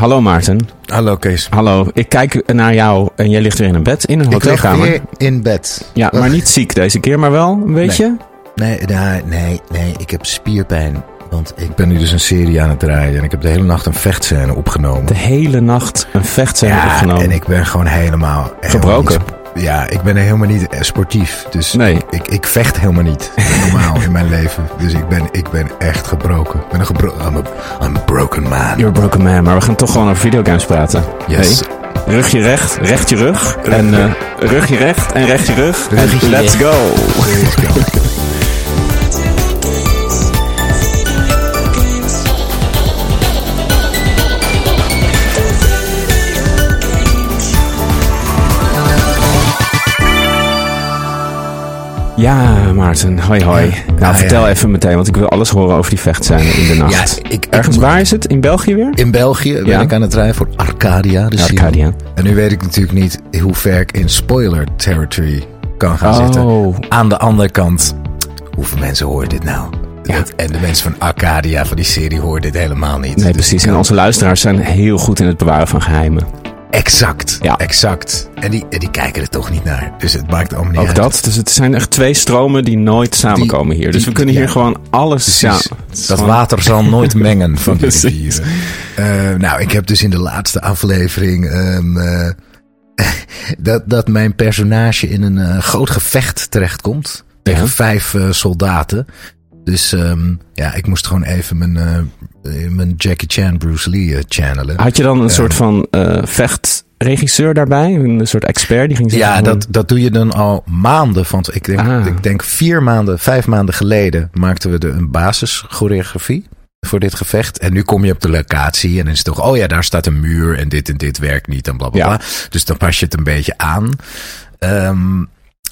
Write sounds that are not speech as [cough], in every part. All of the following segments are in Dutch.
Hallo Maarten. Hallo Kees. Hallo. Ik kijk naar jou en jij ligt weer in een bed in een Ik lig hotelkamer. weer in bed. Ja, maar niet ziek deze keer, maar wel een beetje. Nee, nee, nee, nee, ik heb spierpijn. Want ik ben nu dus een serie aan het draaien. En ik heb de hele nacht een vechtscène opgenomen. De hele nacht een vechtscène ja, opgenomen. en ik ben gewoon helemaal... Gebroken? Ja, ik ben helemaal niet eh, sportief. Dus Nee. ik, ik vecht helemaal niet normaal in mijn leven. Dus ik ben, ik ben echt gebroken. Ik ben een gebro I'm, a, I'm a broken man. You're a broken man, maar we gaan toch gewoon over videogames praten. Yes. Hey, rug je recht, recht je rug. En eh, rug je recht en recht je rug. En Rug je let's go. Ja, Maarten. Hoi, hoi. Ja. Nou, vertel ja. even meteen, want ik wil alles horen over die vechtscène in de nacht. Ja, ik- Ergens waar is het? In België weer? In België ben Ja. ik aan het rijden voor Arcadia. De. Arcadia. En nu weet ik natuurlijk niet hoe ver ik in spoiler territory kan gaan Oh. zitten. Aan de andere kant, hoeveel mensen horen dit nou? Ja. En de mensen van Arcadia, van die serie, horen dit helemaal niet. Nee, Dus precies. En onze luisteraars zijn heel goed in het bewaren van geheimen. Exact, Ja. exact. En die, die kijken er toch niet naar. Dus het maakt allemaal niet Ook uit. dat. Dus het zijn echt twee stromen die nooit samenkomen hier. Dus die- we kunnen hier gewoon alles... Precies. Ja, dat gewoon- water zal nooit [laughs] mengen van die rivieren. Eh, nou, ik heb dus in de laatste aflevering... ehm, eh, [laughs] dat, dat mijn personage in een eh, groot gevecht terechtkomt. Tegen Ja. vijf soldaten. Dus ehm, ja, ik moest gewoon even mijn, eh, mijn Jackie Chan, Bruce Lee eh, channelen. Had je dan een soort van eh, vechtregisseur daarbij? Een soort expert die ging zeggen Ja, dat, dat doe je dan al maanden van. Ik denk, Ah. ik denk vier maanden, vijf maanden geleden maakten we de, een basischoreografie voor dit gevecht. En nu kom je op de locatie en dan is het toch, oh ja, daar staat een muur en dit en dit werkt niet en bla bla Ja. bla. Dus dan pas je het een beetje aan. Ehm,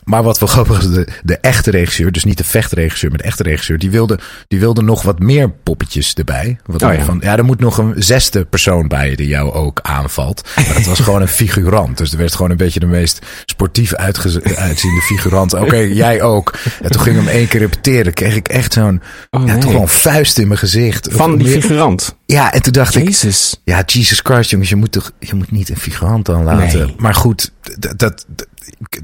maar wat wel grappig is, de, de echte regisseur, dus niet de vechtregisseur, maar de echte regisseur, die wilde, die wilde nog wat meer poppetjes erbij. Wat Oh ja. van, ja, er moet nog een zesde persoon bij die jou ook aanvalt. Maar dat was gewoon een [laughs] figurant. Dus er werd gewoon een beetje de meest sportief uitziende figurant. Oké, [laughs] jij ook. En toen ging ik hem één keer repeteren. Kreeg ik echt zo'n, Oh, ja, nee. toch wel een vuist in mijn gezicht. Van die figurant. Ja, en toen dacht ik, Jezus. ja, Jesus Christ, jongens, je moet toch, je moet niet een figurant dan laten. Nee. Maar goed, dat, dat,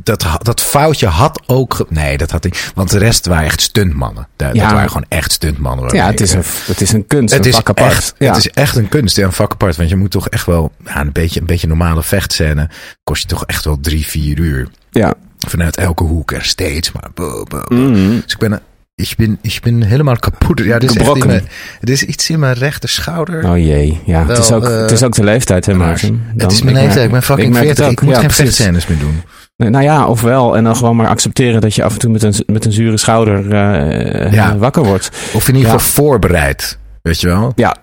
dat, dat foutje had ook, nee, dat had ik, want de rest waren echt stuntmannen. Dat, Ja. dat waren gewoon echt stuntmannen. Ja, het is ik, een, het is een kunst, het een is, vak apart. echt, ja. het is echt een kunst, ja, een vak apart. Want je moet toch echt wel, ja, een beetje, een beetje normale vechtscène, kost je toch echt wel drie, vier uur. ja. Vanuit elke hoek er steeds, maar bo, bo, bo. Mhm. Dus ik ben, ik ben, ik ben helemaal kapot. Ja, dit is, echt in Gebrokken. mijn, dit is iets in mijn rechter schouder. Oh jee. Ja, het, is ook, eh, het is ook de leeftijd, hè, Maarten? het is mijn leeftijd, ik ben fucking het 40. Ik moet Ja, geen vechtscènes meer doen. Nou ja, ofwel. En dan gewoon maar accepteren dat je af en toe met een, met een zure schouder eh, Ja. wakker wordt. Of in ieder Ja. geval voorbereid. Weet je wel? Ja,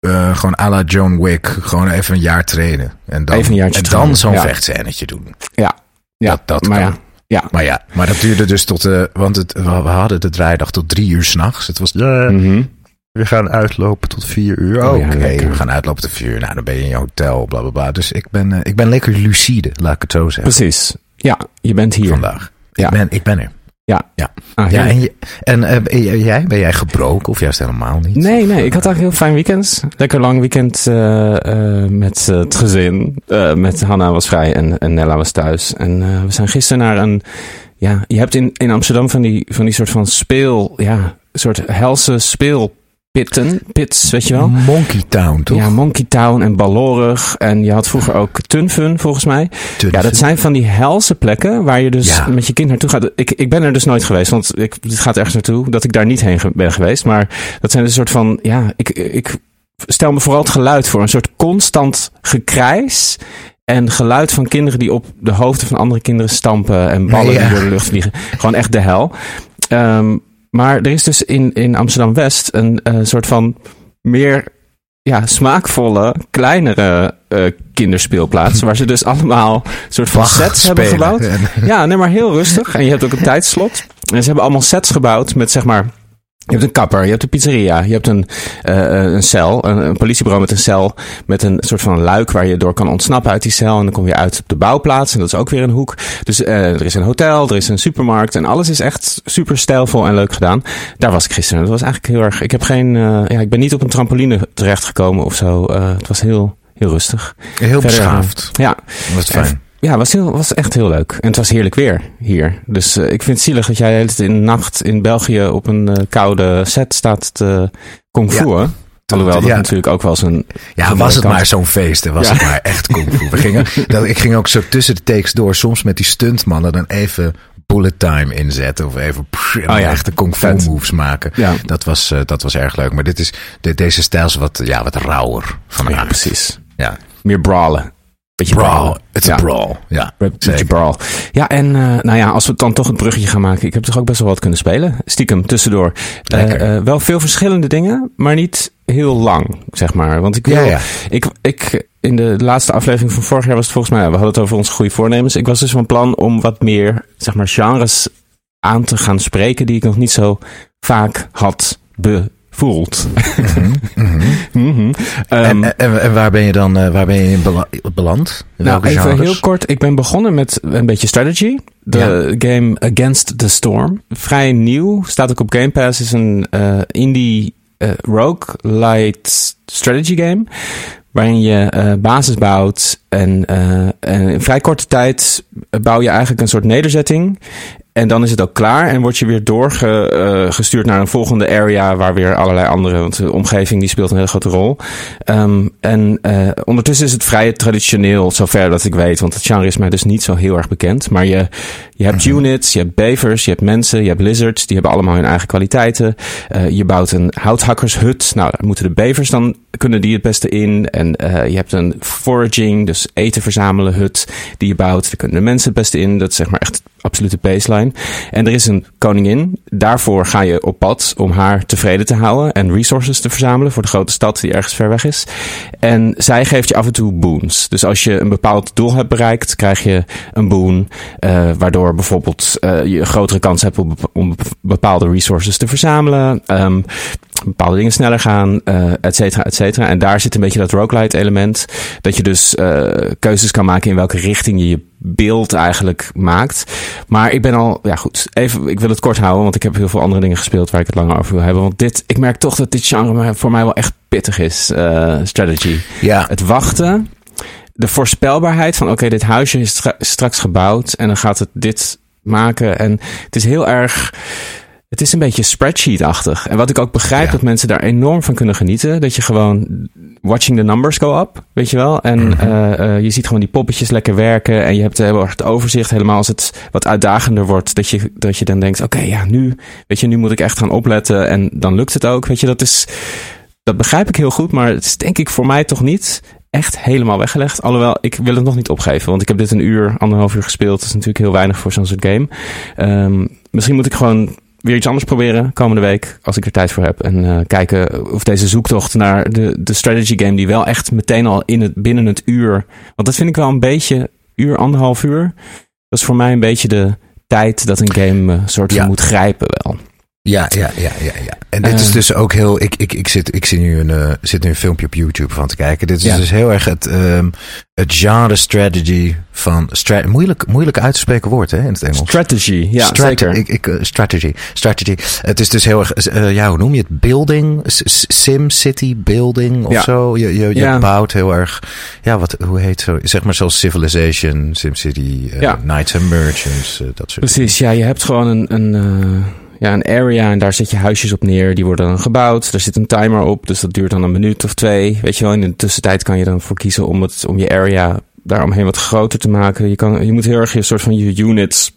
Eh, gewoon à la John Wick. Gewoon even een jaar trainen. En dan, Even een jaartje en dan zo'n ja. vechtscènetje doen. ja. ja. Dat- dat maar kan. ja. Ja. Maar ja, maar dat duurde dus tot... eh want het, we hadden de draaidag tot drie uur s'nachts. Het was... eh, Mhm. We gaan uitlopen tot vier uur. Oh, ja, Oké, we gaan uitlopen tot vier uur. Nou, dan ben je in je hotel, bla bla bla. Dus ik ben, eh, ik ben lekker lucide, laat ik het zo zeggen. Precies. Ja, je bent hier. Vandaag. Ja. Ik, ben, ik ben er. Ja. Ja. Ah, Ja, en, je, en eh, ben jij, ben jij gebroken of juist helemaal niet? Nee, nee, ik had eigenlijk een heel fijn weekend. Lekker lang weekend eh, eh, met eh, het gezin. Eh, met Hanna was vrij en, en Nella was thuis. En eh, we zijn gisteren naar een... Ja, je hebt in, in Amsterdam van die, van die soort van speel... Ja, een soort helse Pitten, Pits, weet je wel? Monkey Town, toch? Ja, Monkey Town en Ballorig. En je had vroeger ook Tunfun, volgens mij. Tunfun. Ja, dat zijn van die helse plekken waar je dus Ja. met je kind naartoe gaat. Ik, ik ben er dus nooit geweest, want ik, het gaat ergens naartoe dat ik daar niet heen ben geweest. Maar dat zijn dus een soort van, ja, ik, ik stel me vooral het geluid voor. Een soort constant gekrijs. En geluid van kinderen die op de hoofden van andere kinderen stampen. En ballen Ja. die door de lucht vliegen. Gewoon echt de hel. Ehm, maar er is dus in, in Amsterdam-West een eh, soort van meer ja, smaakvolle, kleinere eh, kinderspeelplaats. [laughs] waar ze dus allemaal soort van Bach sets hebben gebouwd. Ja, nee, maar heel rustig. En je hebt ook een [laughs] tijdslot. En ze hebben allemaal sets gebouwd met zeg maar. Je hebt een kapper, je hebt een pizzeria, je hebt een, eh, een cel, een, een politiebureau met een cel met een soort van luik waar je door kan ontsnappen uit die cel. En dan kom je uit op de bouwplaats en dat is ook weer een hoek. Dus eh, er is een hotel, er is een supermarkt en alles is echt super stijlvol en leuk gedaan. Daar was ik gisteren. Dat was eigenlijk heel erg. Ik heb geen, eh, ja, ik ben niet op een trampoline terechtgekomen of zo. Eh, het was heel, heel rustig. Heel Verder, eh, beschaafd. Ja, Wat fijn. Ja, was, heel, was echt heel leuk. En het was heerlijk weer hier. Dus eh, ik vind het zielig dat jij de hele tijd in de nacht in België op een eh, koude set staat te kungfuën. Alhoewel dat Ja. natuurlijk ook wel zo'n... Ja, was het kant- maar zo'n feest. Was Ja. het maar echt kung fu. We gingen, [laughs] dat, ik ging ook zo tussen de takes door. Soms met die stuntmannen dan even bullet time inzetten. Of even pff, Oh ja, echte kung fu moves maken. Ja. Dat, was, eh, dat was erg leuk. Maar dit is, de, deze stijl is wat, ja, wat rauwer van Ja, precies. Ja. Meer brawlen. Beetje Brawl. It's Ja. a brawl. Ja, Beetje brawl. Ja, en eh, nou ja, als we dan toch het bruggetje gaan maken. Ik heb toch ook best wel wat kunnen spelen. Stiekem, tussendoor. Eh, eh, wel veel verschillende dingen, maar niet heel lang, zeg maar. Want ik wil... Ja, ja. Ik, ik, in de laatste aflevering van vorig jaar was het volgens mij... We hadden het over onze goede voornemens. Ik was dus van plan om wat meer, zeg maar, genres aan te gaan spreken... die ik nog niet zo vaak had bevoeld. Mhm. Ehm, En, en, en waar ben je dan eh, waar ben je in bela- beland? In nou, even genres? heel kort. Ik ben begonnen met een beetje strategy. De game Against the Storm. Vrij nieuw. Staat ook op Game Pass. Is een eh, indie eh rogue light strategy game. Waarin je eh, basis bouwt. En, eh, en in vrij korte tijd bouw je eigenlijk een soort nederzetting. En dan is het ook klaar en word je weer doorgestuurd naar een volgende area waar weer allerlei andere, want de omgeving die speelt een hele grote rol. Ehm, en eh, ondertussen is het vrij traditioneel, zover dat ik weet, want het genre is mij dus niet zo heel erg bekend. Maar je, je hebt units, je hebt bevers, je hebt mensen, je hebt lizards, die hebben allemaal hun eigen kwaliteiten. Eh, je bouwt een houthakkershut, nou daar moeten de bevers dan, kunnen die het beste in. En eh, je hebt een foraging, dus eten verzamelen hut die je bouwt. Daar kunnen de mensen het beste in, dat is zeg maar echt absolute baseline. En er is een koningin. Daarvoor ga je op pad om haar tevreden te houden en resources te verzamelen voor de grote stad die ergens ver weg is. En zij geeft je af en toe boons. Dus als je een bepaald doel hebt bereikt, krijg je een boon. eh, waardoor bijvoorbeeld eh, je een grotere kans hebt om, bepaalde resources te verzamelen. ehm, bepaalde dingen sneller gaan, eh et cetera, et cetera. En daar zit een beetje dat roguelite element. Dat je dus eh, keuzes kan maken in welke richting je je beeld eigenlijk maakt. Maar ik ben al, ja goed, even, ik wil het kort houden, want ik heb heel veel andere dingen gespeeld waar ik het langer over wil hebben. Want dit, ik merk toch dat dit genre voor mij wel echt pittig is, eh, strategy. Ja, Het wachten, de voorspelbaarheid van oké, dit huisje is stra- straks gebouwd en dan gaat het dit maken. En het is heel erg. Het is een beetje spreadsheet-achtig. En wat ik ook begrijp, Ja. dat mensen daar enorm van kunnen genieten. Dat je gewoon watching the numbers go up, weet je wel. En Mhm. eh, eh, je ziet gewoon die poppetjes lekker werken. En je hebt heel erg het overzicht. Helemaal als het wat uitdagender wordt. Dat je, dat je dan denkt, oké, ja, nu, weet je, nu moet ik echt gaan opletten. En dan lukt het ook. Weet je, dat is, dat begrijp ik heel goed. Maar het is denk ik voor mij toch niet echt helemaal weggelegd. Alhoewel, ik wil het nog niet opgeven. Want ik heb dit een uur, anderhalf uur gespeeld. Dat is natuurlijk heel weinig voor zo'n soort game. Ehm, misschien moet ik gewoon weer iets anders proberen komende week. Als ik er tijd voor heb. En eh, kijken of deze zoektocht naar de, de strategy game. Die wel echt meteen al in het, binnen het uur. Want dat vind ik wel een beetje uur, anderhalf uur. Dat is voor mij een beetje de tijd dat een game eh, soort van Ja. moet grijpen wel. Ja, ja, ja, ja, ja. En dit is Eh. dus ook heel. Ik, ik, ik, zit, ik zit, nu een, eh, zit nu een filmpje op YouTube van te kijken. Dit is Ja. dus heel erg het, ehm, het genre strategy van. Stra moeilijk, moeilijk uit te spreken woord hè, in het Engels. Strategy, ja zeker. Ik, ik, eh, strategy. Strategy. Het is dus heel erg. ja, hoe noem je het? Building? Sim City building of Ja. zo. Je, je, je Ja. bouwt heel erg. Ja, wat, hoe heet zo? Zeg maar zoals Civilization, SimCity, eh Ja. Knights and Merchants, dat soort Precies, ja, je hebt gewoon een, een, ja, een area en daar zet je huisjes op neer. Die worden dan gebouwd. Er zit een timer op, dus dat duurt dan een minuut of twee. Weet je wel, in de tussentijd kan je dan voor kiezen om, het, om je area daaromheen wat groter te maken. Je, kan, je moet heel erg je soort van je units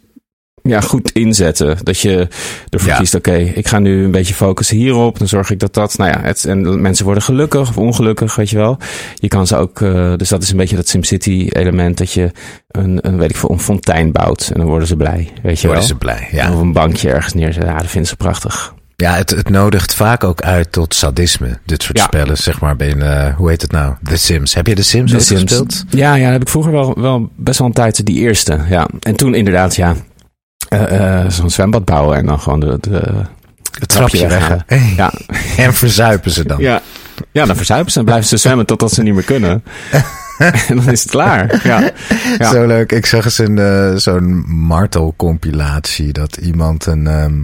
ja, goed inzetten. Dat je ervoor Ja. kiest, oké, ik ga nu een beetje focussen hierop. Dan zorg ik dat dat, nou ja, het, en mensen worden gelukkig of ongelukkig, weet je wel. Je kan ze ook, eh, dus dat is een beetje dat SimCity element, dat je een, een, weet ik veel, een fontein bouwt. En dan worden ze blij, weet je Worden wel. ze blij, ja. Of een bankje ergens neerzetten. Ja, dat vinden ze prachtig. Ja, het, het nodigt vaak ook uit tot sadisme. Dit soort Ja. spellen, zeg maar, binnen, eh, hoe heet het nou? The Sims. Heb je The Sims The Sims. gespeeld? Ja, ja, dat heb ik vroeger wel, wel best wel een tijd, die eerste. Ja. En toen inderdaad, ja, zo'n zwembad bouwen en dan gewoon de, de, Het trapje weggaan. weg. Ja. [laughs] En verzuipen ze dan. Ja. ja, dan verzuipen ze en blijven ze zwemmen totdat ze niet meer kunnen. [laughs] en dan is het klaar. Ja. Ja. Zo leuk. Ik zag eens een, eh, zo'n martelcompilatie dat iemand een. ehm,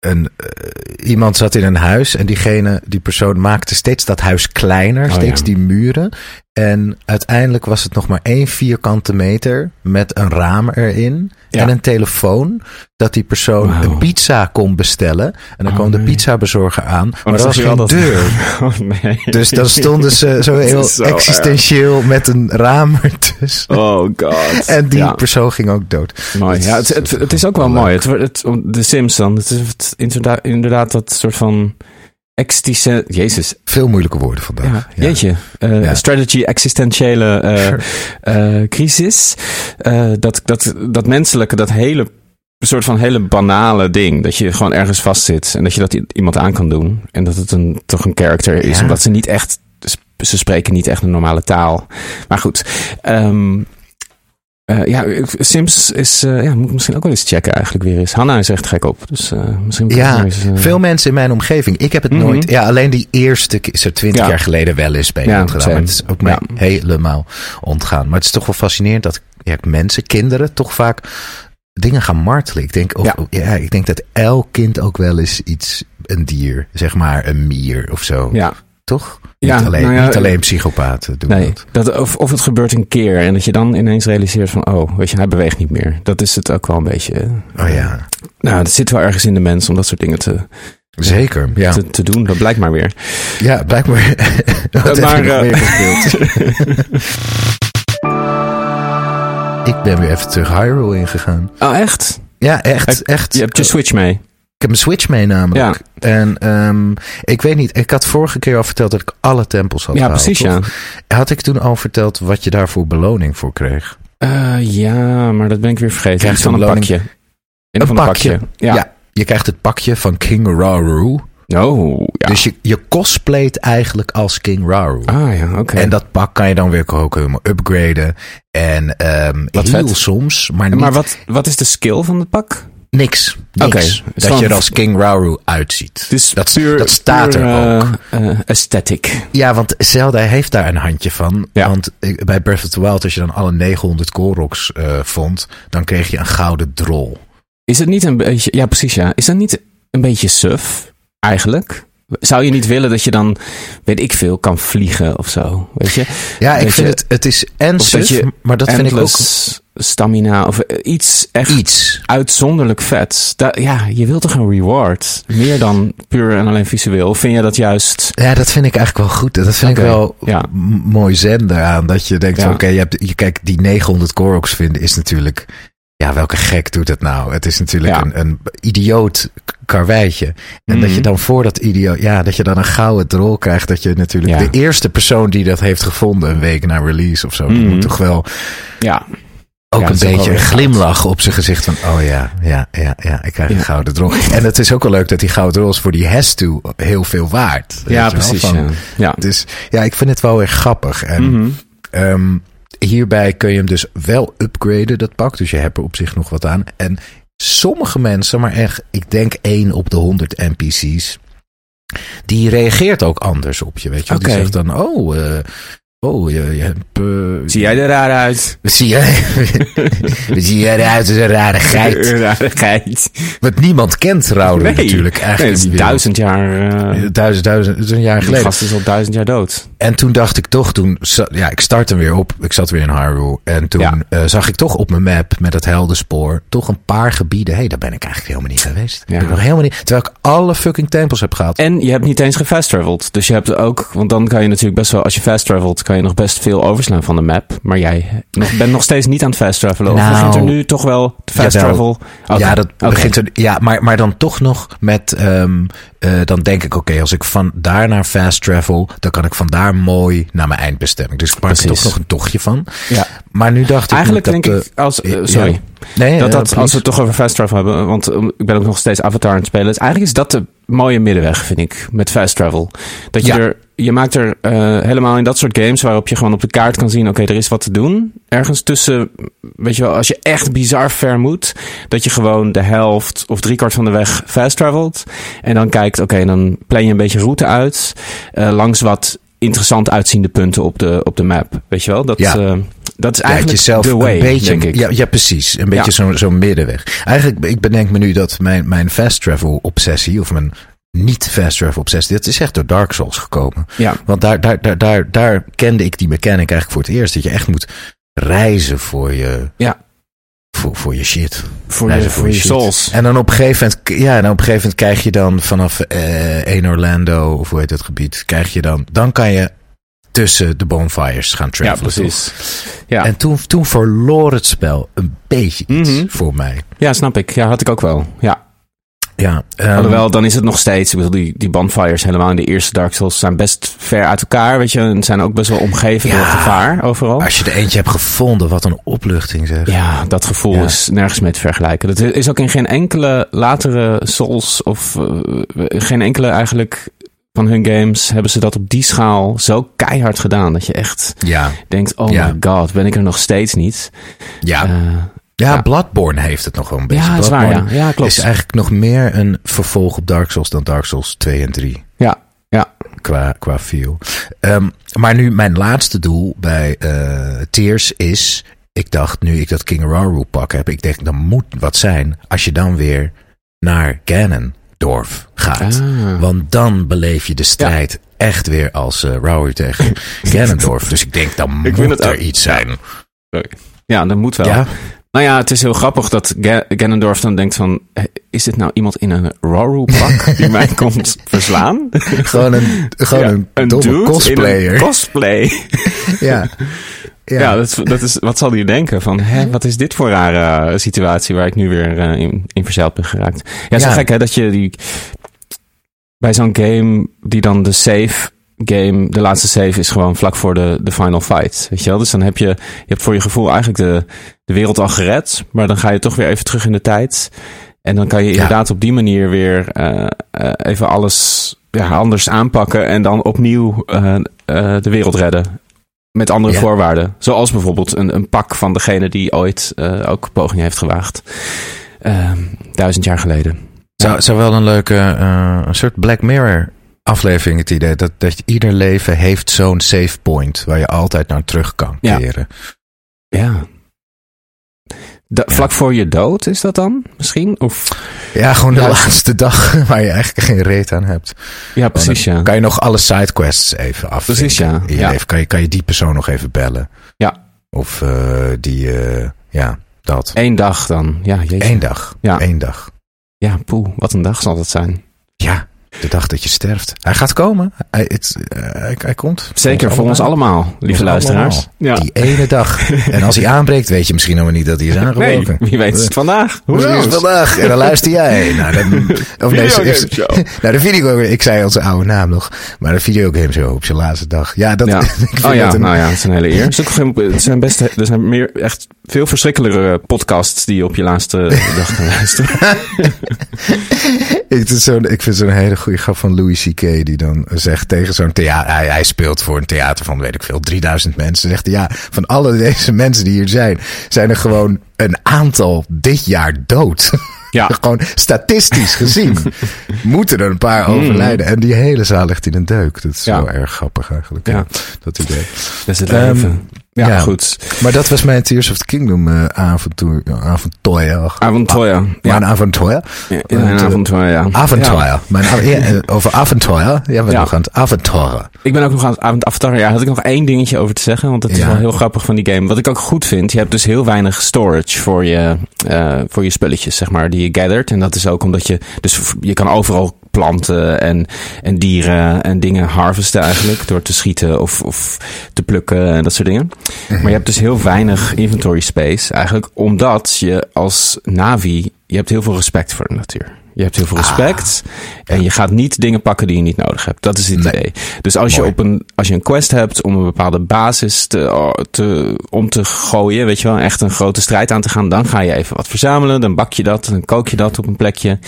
een eh, iemand zat in een huis en diegene, die persoon maakte steeds dat huis kleiner, Oh, steeds ja. die muren. En uiteindelijk was het nog maar één vierkante meter met een raam erin Ja. en een telefoon. Dat die persoon een pizza kon bestellen. En dan Oh, kwam de nee. pizzabezorger aan, maar dan er was geen dat- deur. [laughs] Oh, nee. Dus dan stonden ze zo [laughs] heel erg. existentieel met een raam [laughs] ertussen. Oh god. En die Ja. persoon ging ook dood. Mooi. Het Ja, is- het, het, het is ook wel leuk. mooi. Het, het, de Sims dan. Het is inderdaad dat soort van existentie... Jezus. Veel moeilijke woorden vandaag. Ja, jeetje. Eh, Ja. Strategy, existentiële eh, [laughs] eh, crisis. Dat, dat, dat menselijke, dat hele soort van hele banale ding. Dat je gewoon ergens vastzit en dat je dat iemand aan kan doen. En dat het een, toch een character is. Omdat ze niet echt... Ze spreken niet echt een normale taal. Maar goed. ehm, eh, ja, Sims is... eh, ja, moet ik misschien ook wel eens checken eigenlijk weer eens. Hanna is echt gek op. Dus eh, misschien Ja, eens, veel mensen in mijn omgeving. Ik heb het Mhm. nooit. Ja, alleen die eerste keer, zo twintig Ja. jaar geleden wel eens bij Ja, gedaan. Maar het is ook mij Ja. helemaal ontgaan. Maar het is toch wel fascinerend dat ja, mensen, kinderen, toch vaak dingen gaan martelen. Ik denk, of, Ja. ja. ik denk dat elk kind ook wel eens iets, een dier, zeg maar een mier of zo. Ja, Toch? Ja, niet alleen, nou ja, niet alleen psychopaten doen Nee, dat. dat, of, of het gebeurt een keer en dat je dan ineens realiseert van, oh, weet je, hij beweegt niet meer. Dat is het ook wel een beetje. eh, Oh ja, Nou, dat zit wel ergens in de mens om dat soort dingen te, zeker. Ja, te, te doen. Dat blijkt maar weer. ja blijkbaar. [laughs] Heb maar, eh? [laughs] Ik ben weer even terug Hyrule ingegaan. Oh, echt? Ja, echt, echt. Je hebt je Switch mee. Ik heb een Switch mee namelijk. En ehm, ik weet niet, ik had vorige keer al verteld dat ik alle tempels had Ja, gehaald, precies, ja. Had ik toen al verteld wat je daarvoor beloning voor kreeg? Eh, ja, maar dat ben ik weer vergeten. Krijg je een een pakje. beloning? Een, pakje. pakje. Ja. Ja. Je krijgt het pakje van King Rauru. Oh, ja. Dus je, je cosplayt eigenlijk als King Rauru. ah, ja, oké. En dat pak kan je dan weer ook helemaal upgraden. En ehm Wat heel vet. soms, maar niet Maar wat, wat is de skill van het pak? Niks. Dat je er als King Rauru uitziet. Is dat, puur, dat staat puur, er ook. eh, eh, aesthetic. Ja, want Zelda heeft daar een handje van. Ja. Want bij Breath of the Wild, als je dan alle 900 Koroks eh vond, dan kreeg je een gouden drol. Is het niet een beetje... Ja, precies, ja. Is dat niet een beetje suf, eigenlijk? Zou je niet willen dat je dan, weet ik veel, kan vliegen of zo? Weet je? Ja, ik Dat vind je- het, het is en je maar dat vind ik ook stamina of eh, iets echt iets. uitzonderlijk vets. Ja, je wilt toch een reward? Meer dan puur en alleen visueel. Of vind je dat juist... Ja, dat vind ik eigenlijk wel goed. Dat vind ik wel ja. mooi zender aan. Dat je denkt, Ja. oké, je hebt, je, kijk, die 900 Koroks vinden is natuurlijk... Ja, welke gek doet het nou? Het is natuurlijk Ja. een, een idioot karweitje. En dat Mhm. je dan voor dat idioot... Ja, dat je dan een gouden drol krijgt. Dat je natuurlijk... Ja. De eerste persoon die dat heeft gevonden een week na release of zo... Die Mhm. moet toch wel Ja, ook Ja, een beetje een glimlach op zijn gezicht van... Oh ja, ja, ja, ja, ik krijg een gouden drol. En het is ook wel leuk dat die gouden drol is voor die Hestu heel veel waard. Ja precies. Van- ja. Ja. Dus ja, ik vind het wel weer grappig. En Mhm. ehm, hierbij kun je hem dus wel upgraden, dat pak. Dus je hebt er op zich nog wat aan. En sommige mensen, maar echt, ik denk één op de 100 NPC's, die reageert ook anders op je. Weet je, die zegt dan, oh, eh, Oh, je, je hebt... eh, Zie jij er raar uit? Zie jij? zie jij eruit als een rare geit? [laughs] Wat niemand kent, Rauwder natuurlijk. Eigenlijk is die duizend jaar... eh Duizend, duizend, is een jaar die geleden. gast is al duizend jaar dood. En toen dacht ik toch, toen, ja, ik startte weer op. Ik zat weer in Hyrule. En toen Ja. eh, zag ik toch op mijn map met het heldenspoor toch een paar gebieden. Hé, hey, daar ben ik eigenlijk helemaal niet geweest. Ja. Ben ik nog helemaal niet. Terwijl ik alle fucking tempels heb gehad. En je hebt niet eens gefast traveled. Dus je hebt ook, want dan kan je natuurlijk best wel, als je fast travelt, kan je nog best veel overslaan van de map. Maar jij nog, bent nog steeds niet aan het fast travelen. Of Nou, begint er nu toch wel te fast jawel. travel? Ja, dat begint er, ja maar, maar dan toch nog met. ehm, eh, dan denk ik, oké, als ik van daar naar fast travel, dan kan ik van daar mooi naar mijn eindbestemming. Dus ik maak er toch nog een tochtje van. Ja. Maar nu dacht ik. Eigenlijk denk eh, ik, als, eh, ja. sorry. Nee, dat eh, dat, als we het toch over fast travel hebben, want um, ik ben ook nog steeds Avatar aan het spelen. Dus eigenlijk is dat de mooie middenweg, vind ik, met fast travel. Dat je Ja. er, je maakt er eh, helemaal in dat soort games waarop je gewoon op de kaart kan zien, oké, er is wat te doen. Ergens tussen, weet je wel, als je echt bizar ver moet, dat je gewoon de helft of driekwart van de weg fast travelt. En dan kijkt, oké, dan plan je een beetje route uit, eh, langs wat interessant uitziende punten op de, op de map. Weet je wel, dat, Ja. eh, dat is Ja, eigenlijk de way, een beetje, denk ik. Ja, ja, precies. Een beetje Ja. zo'n zo'n middenweg. Eigenlijk, ik bedenk me nu dat mijn, mijn fast travel obsessie, of mijn niet fast travel obsessie, dat is echt door Dark Souls gekomen. ja. Want daar, daar, daar, daar, daar kende ik die mechanic eigenlijk voor het eerst. Dat je echt moet reizen voor je, Ja. voor, voor je shit. Voor Reizen je, voor je souls. En dan op een gegeven moment, ja, en op een gegeven moment krijg je dan vanaf eh één Orlando, of hoe heet het gebied, krijg je dan, dan kan je tussen de bonfires gaan Ja, travelen. precies. Ja. En toen, toen verloor het spel een beetje iets Mhm. voor mij. ja, snap ik. Ja, had ik ook wel. Ja. Ja, ehm, Alhoewel, dan is het nog steeds. Ik bedoel, die, die bonfires helemaal in de eerste Dark Souls zijn best ver uit elkaar. Weet je, en zijn ook best wel omgeven Ja. door gevaar overal. als je er eentje hebt gevonden, wat een opluchting zeg. Ja, dat gevoel Ja. is nergens mee te vergelijken. Dat is ook in geen enkele latere Souls of eh, geen enkele eigenlijk van hun games hebben ze dat op die schaal zo keihard gedaan. Dat je echt Ja, denkt, oh Ja. my god, ben ik er nog steeds niet. ja. Eh, ja, ja. Bloodborne heeft het nog wel een beetje. ja, dat is waar. Ja, Bloodborne ja klopt. is eigenlijk nog meer een vervolg op Dark Souls dan Dark Souls 2 en 3. Ja, ja. Qua, qua feel. Ehm, maar nu, mijn laatste doel bij eh Tears is... Ik dacht, nu ik dat King Raru pak heb... Ik denk, dan moet wat zijn als je dan weer naar Ganondorf gaat. Ah. Want dan beleef je de strijd echt weer als Rauru tegen [laughs] Ganondorf. Dus ik denk, dan vind moet er ook- iets zijn. Ja, dat moet wel. Ja, Nou ja, het is heel grappig dat Ganondorf dan denkt van... eh, Is dit nou iemand in een Roru-pak die mij [laughs] komt verslaan? gewoon een, gewoon Ja, een, domme cosplayer. een cosplay. [laughs] ja. Ja. Ja, dat, is, dat is, wat zal hij denken? Van, hè, wat is dit voor rare situatie waar ik nu weer eh, in, in verzeild ben geraakt? Ja, zo Ja. gek hè, dat je die... Bij zo'n game die dan de save game, de laatste save is gewoon vlak voor de, de final fight. Weet je wel? Dus dan heb je, je hebt voor je gevoel eigenlijk de, de wereld al gered. Maar dan ga je toch weer even terug in de tijd. En dan kan je inderdaad op die manier weer eh, eh, even alles ja, anders aanpakken. En dan opnieuw eh, de wereld redden. Met andere Ja. voorwaarden. Zoals bijvoorbeeld een, een pak van degene die ooit ook poging heeft gewaagd. Ehm, duizend jaar geleden. Zou, zou wel een leuke, een soort Black Mirror aflevering het idee. Dat, dat ieder leven heeft zo'n save point waar je altijd naar terug kan keren. Ja. Da- Ja. Vlak voor je dood is dat dan misschien? Of, Ja, gewoon de Ja. laatste dag [laughs] waar je eigenlijk geen reet aan hebt. ja, precies Dan ja. Kan je nog alle sidequests even af. Precies, ja. In je leven kan je, kan je die persoon nog even bellen. Ja. Of eh, die, eh, ja, dat. Eén dag dan. Ja, jeetje. Eén dag. Ja. Eén dag. Ja, poeh, wat een dag zal dat zijn. Ja, de dag dat je sterft. Hij gaat komen. Hij, het, eh, hij, hij komt. Zeker voor ons allemaal, lieve Ons luisteraars. allemaal. Ja. Die ene dag. En als hij aanbreekt, weet je misschien nog niet dat hij is Nee, aangebroken. wie weet is het vandaag. Hoe is het vandaag? En dan luister jij. Nou, dan, of nee, [laughs] nou, de video, ik zei onze oude naam nog. Maar de videogame show op zijn laatste dag. Ja, dat, Ja. [laughs] Oh ja, een, nou ja, het is een hele eer. Het zijn best, er zijn meer, echt veel verschrikkelijkere podcasts die je op je laatste dag kan luisteren. [laughs] het is zo'n- ik vind zo'n hele goede grap van Louis C.K. die dan zegt tegen zo'n theater. Hij, hij speelt voor een theater van, weet ik veel, 3000 mensen. Zegt hij, ja, van alle deze mensen die hier zijn, zijn er gewoon een aantal dit jaar dood. Ja. [laughs] Gewoon statistisch gezien moeten er een paar overlijden. En die hele zaal ligt in een deuk. Dat is Ja. wel erg grappig eigenlijk. Ja. Ja. Dat idee. Dat is het Ehm, leven. Ja, ja. goed. Maar dat was mijn Tears of the Kingdom eh avontuur. Avontuur. Avontuur. Mijn Ja, avontuur. in een avontuur, ja. Avontuur. Ja. Mijn, ja, eh, over avontuur. Ja, we Ja. nog aan het. Ik ben ook nog aan het Avatar. Ja, had ik nog één dingetje over te zeggen. Want dat is Ja. wel heel grappig van die game. Wat ik ook goed vind. Je hebt dus heel weinig storage voor je, eh, voor je spulletjes, zeg maar, die je gathert. En dat is ook omdat je... Dus je kan overal planten en, en dieren en dingen harvesten eigenlijk. Door te schieten of, of te plukken en dat soort dingen. Maar je hebt dus heel weinig inventory space eigenlijk. Omdat je als Navi... Je hebt heel veel respect voor de natuur. Je hebt heel veel respect. En je gaat niet dingen pakken die je niet nodig hebt. Dat is het Nee. idee. Dus als je, op een, als je een quest hebt om een bepaalde basis te, te, om te gooien, weet je wel, echt een grote strijd aan te gaan, dan ga je even wat verzamelen. Dan bak je dat, dan kook je dat op een plekje.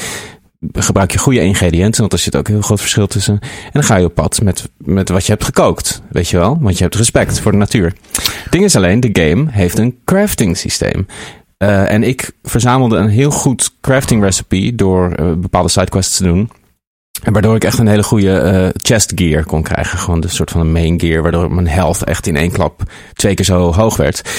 Gebruik je goede ingrediënten, want er zit ook een heel groot verschil tussen. En dan ga je op pad met, met wat je hebt gekookt, weet je wel. Want je hebt respect voor de natuur. Het ding is alleen, de game heeft een crafting systeem. Eh, en ik verzamelde een heel goed crafting recipe door eh, bepaalde sidequests te doen. En waardoor ik echt een hele goede eh, chest gear kon krijgen. Gewoon de soort van een main gear. Waardoor mijn health echt in één klap twee keer zo hoog werd.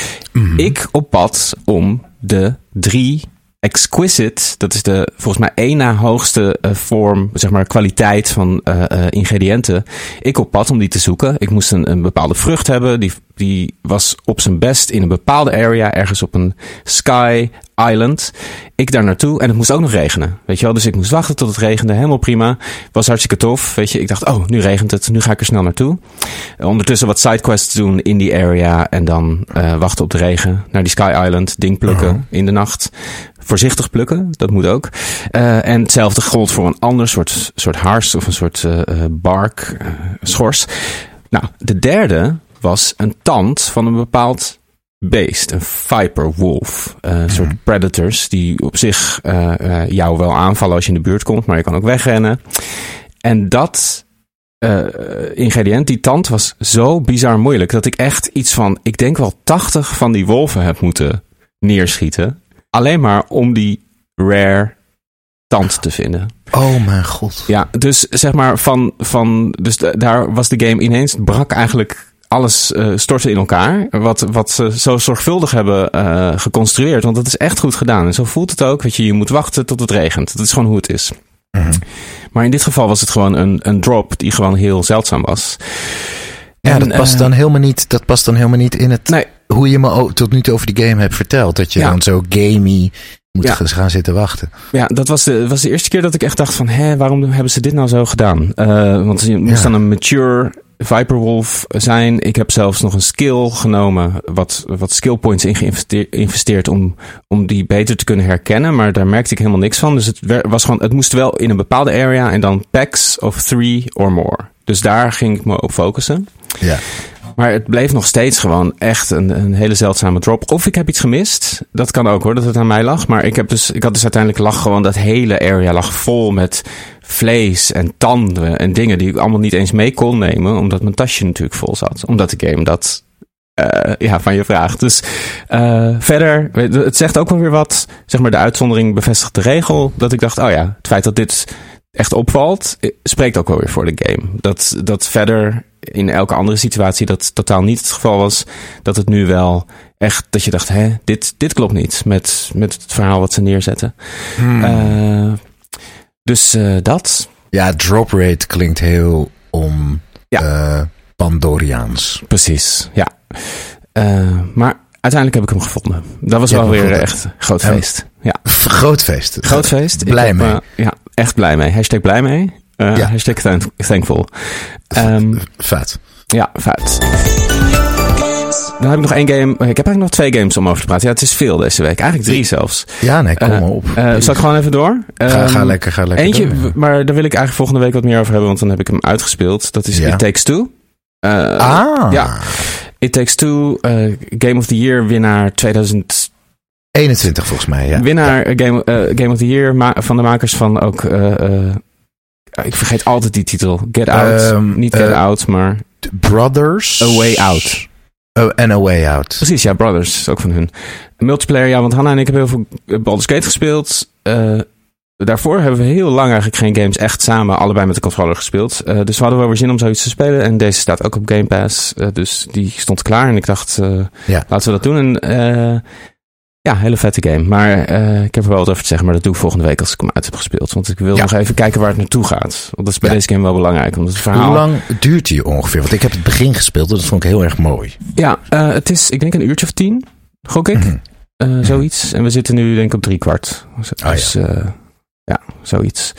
Ik op pad om de drie exquisite, dat is de volgens mij één na hoogste eh, vorm, zeg maar kwaliteit van eh, ingrediënten. Ik op pad om die te zoeken. Ik moest een, een bepaalde vrucht hebben. Die, die was op zijn best in een bepaalde area, ergens op een sky island. Ik daar naartoe en het moest ook nog regenen. Weet je wel, dus ik moest wachten tot het regende. Helemaal prima. Was hartstikke tof. Weet je, ik dacht, oh, nu regent het. Nu ga ik er snel naartoe. Ondertussen wat sidequests doen in die area. En dan eh, wachten op de regen. Naar die Sky Island. Ding plukken in de nacht. Voorzichtig plukken, dat moet ook. Eh, en hetzelfde gold voor een ander soort, soort haars of een soort eh, bark, schors. Nou, de derde was een tand van een bepaald beest. Een viper wolf. Eh, Een soort predators die op zich eh, eh, jou wel aanvallen als je in de buurt komt. Maar je kan ook wegrennen. En dat ingrediënt, die tand, was zo bizar moeilijk. Dat ik echt iets van, ik denk wel 80 van die wolven heb moeten neerschieten. Alleen maar om die rare tand te vinden. Oh mijn god. Ja, dus zeg maar van, van dus da- daar was de game ineens brak eigenlijk alles eh stortte in elkaar. Wat, wat ze zo zorgvuldig hebben eh, geconstrueerd. Want dat is echt goed gedaan. En zo voelt het ook. Weet je, je moet wachten tot het regent. Dat is gewoon hoe het is. Mhm. Maar in dit geval was het gewoon een, een drop die gewoon heel zeldzaam was. Ja, En, dat past, eh, dan helemaal niet, dat past dan helemaal niet in het... Nee, Hoe je me tot nu toe over die game hebt verteld. Dat je Ja. dan zo gamey moet Ja. gaan- zitten wachten. Ja, dat was de, was de eerste keer dat ik echt dacht van... Hé, waarom hebben ze dit nou zo gedaan? Want je moest Ja. dan een mature Viperwolf zijn. Ik heb zelfs nog een skill genomen... wat, wat skill points in geïnvesteerd om, om die beter te kunnen herkennen. Maar daar merkte ik helemaal niks van. Dus het, was gewoon, het moest wel in een bepaalde area... en dan packs of three or more. Dus daar ging ik me op focussen. Ja. Maar het bleef nog steeds gewoon echt een, een hele zeldzame drop. Of ik heb iets gemist. Dat kan ook hoor, dat het aan mij lag. Maar ik, heb dus, ik had dus uiteindelijk lag gewoon dat hele area lag vol met vlees en tanden en dingen die ik allemaal niet eens mee kon nemen. Omdat mijn tasje natuurlijk vol zat. Omdat de game dat eh, ja, van je vraagt. Dus eh, verder, het zegt ook wel weer wat. Zeg maar, de uitzondering bevestigt de regel. Dat ik dacht, oh ja, het feit dat dit echt opvalt, eh, spreekt ook wel weer voor de game. Dat, dat verder in elke andere situatie dat totaal niet het geval was. Dat het nu wel echt, dat je dacht, hè, dit, dit klopt niet met, met het verhaal wat ze neerzetten. Eh, dus eh, dat, Ja, drop rate klinkt heel om Ja. eh, Pandoriaans. precies, ja. Eh, maar uiteindelijk heb ik hem gevonden. Dat was wel weer echt groot feest. Ja. Groot feest. Groot feest. Blij mee. ja, echt blij mee. Hashtag blij mee. Ja. Hashtag thank- thankful. Vet. ja, vet. Dan heb ik nog één game. Ik heb eigenlijk nog twee games om over te praten. Ja, het is veel deze week. Eigenlijk drie zelfs. Ja, nee, kom Eh, maar op. eh, zal ik gewoon even door? ga, Ehm, ga lekker, ga lekker Eentje, door. maar daar wil ik eigenlijk volgende week wat meer over hebben, want dan heb ik hem uitgespeeld. Dat is Ja. It Takes Two. Eh, ah, ja. It Takes Two, Game of the Year winnaar 2000. 21 volgens mij, ja. Winnaar Game, Game of the Year van de makers van ook. ik vergeet altijd die titel. Get Out. Ehm, Niet Get Out, maar Brothers. A Way Out. Oh, en A Way Out. Precies, ja, Brothers, is ook van hun. Multiplayer, ja, want Hanna en ik hebben heel veel Baldur's Gate gespeeld. Eh, daarvoor hebben we heel lang eigenlijk geen games echt samen allebei met de controller gespeeld. Eh, dus we hadden wel weer zin om zoiets te spelen. En deze staat ook op Game Pass. Eh, dus die stond klaar en ik dacht, eh, Ja. laten we dat doen. En eh, ja, hele vette game. Maar eh, ik heb er wel wat over te zeggen, maar dat doe ik volgende week als ik hem uit heb gespeeld. Want ik wil Ja. nog even kijken waar het naartoe gaat. Want dat is bij Ja. deze game wel belangrijk. Omdat het verhaal... Hoe lang duurt die ongeveer? Want ik heb het begin gespeeld en dat vond ik heel erg mooi. Ja, eh, het is, ik denk een uurtje of tien, gok ik. Mhm. Eh, zoiets. En we zitten nu denk ik op drie kwart. Ah, Dus eh, ja, zoiets.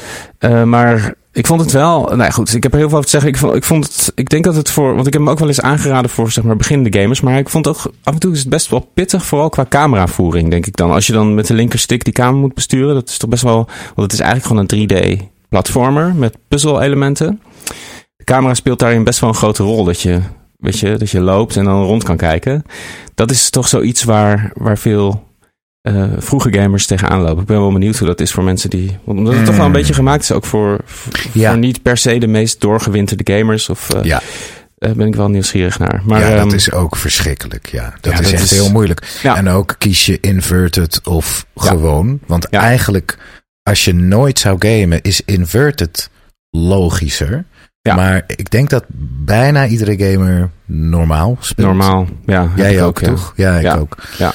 Maar ik vond het wel... Nou ja, goed, ik heb er heel veel over te zeggen. Ik vond, ik het... Ik denk dat het voor... Want ik heb hem ook wel eens aangeraden voor zeg maar beginnende gamers. Maar ik vond ook... Af en toe is het best wel pittig. Vooral qua cameravoering, denk ik dan. Als je dan met de linkerstick die camera moet besturen. Dat is toch best wel... Want het is eigenlijk gewoon een 3D-platformer met puzzel-elementen. De camera speelt daarin best wel een grote rol. Dat je, weet je, dat je loopt en dan rond kan kijken. Dat is toch zoiets waar, waar veel eh, vroege gamers tegenaan lopen. Ik ben wel benieuwd hoe dat is voor mensen die... Omdat het toch wel een Mm. beetje gemaakt is ook voor, voor Ja. niet per se de meest doorgewinterde gamers. Of eh, Ja, eh, ben ik wel nieuwsgierig naar. Maar ja ehm, dat is ook verschrikkelijk. Ja, dat ja, is dat echt is- heel moeilijk. Ja. En ook kies je inverted of gewoon. Want eigenlijk, als je nooit zou gamen, is inverted logischer. Ja. Maar ik denk dat bijna iedere gamer normaal speelt. normaal. Ja, Jij ook, ja. toch? Ja, ik ook. Ja.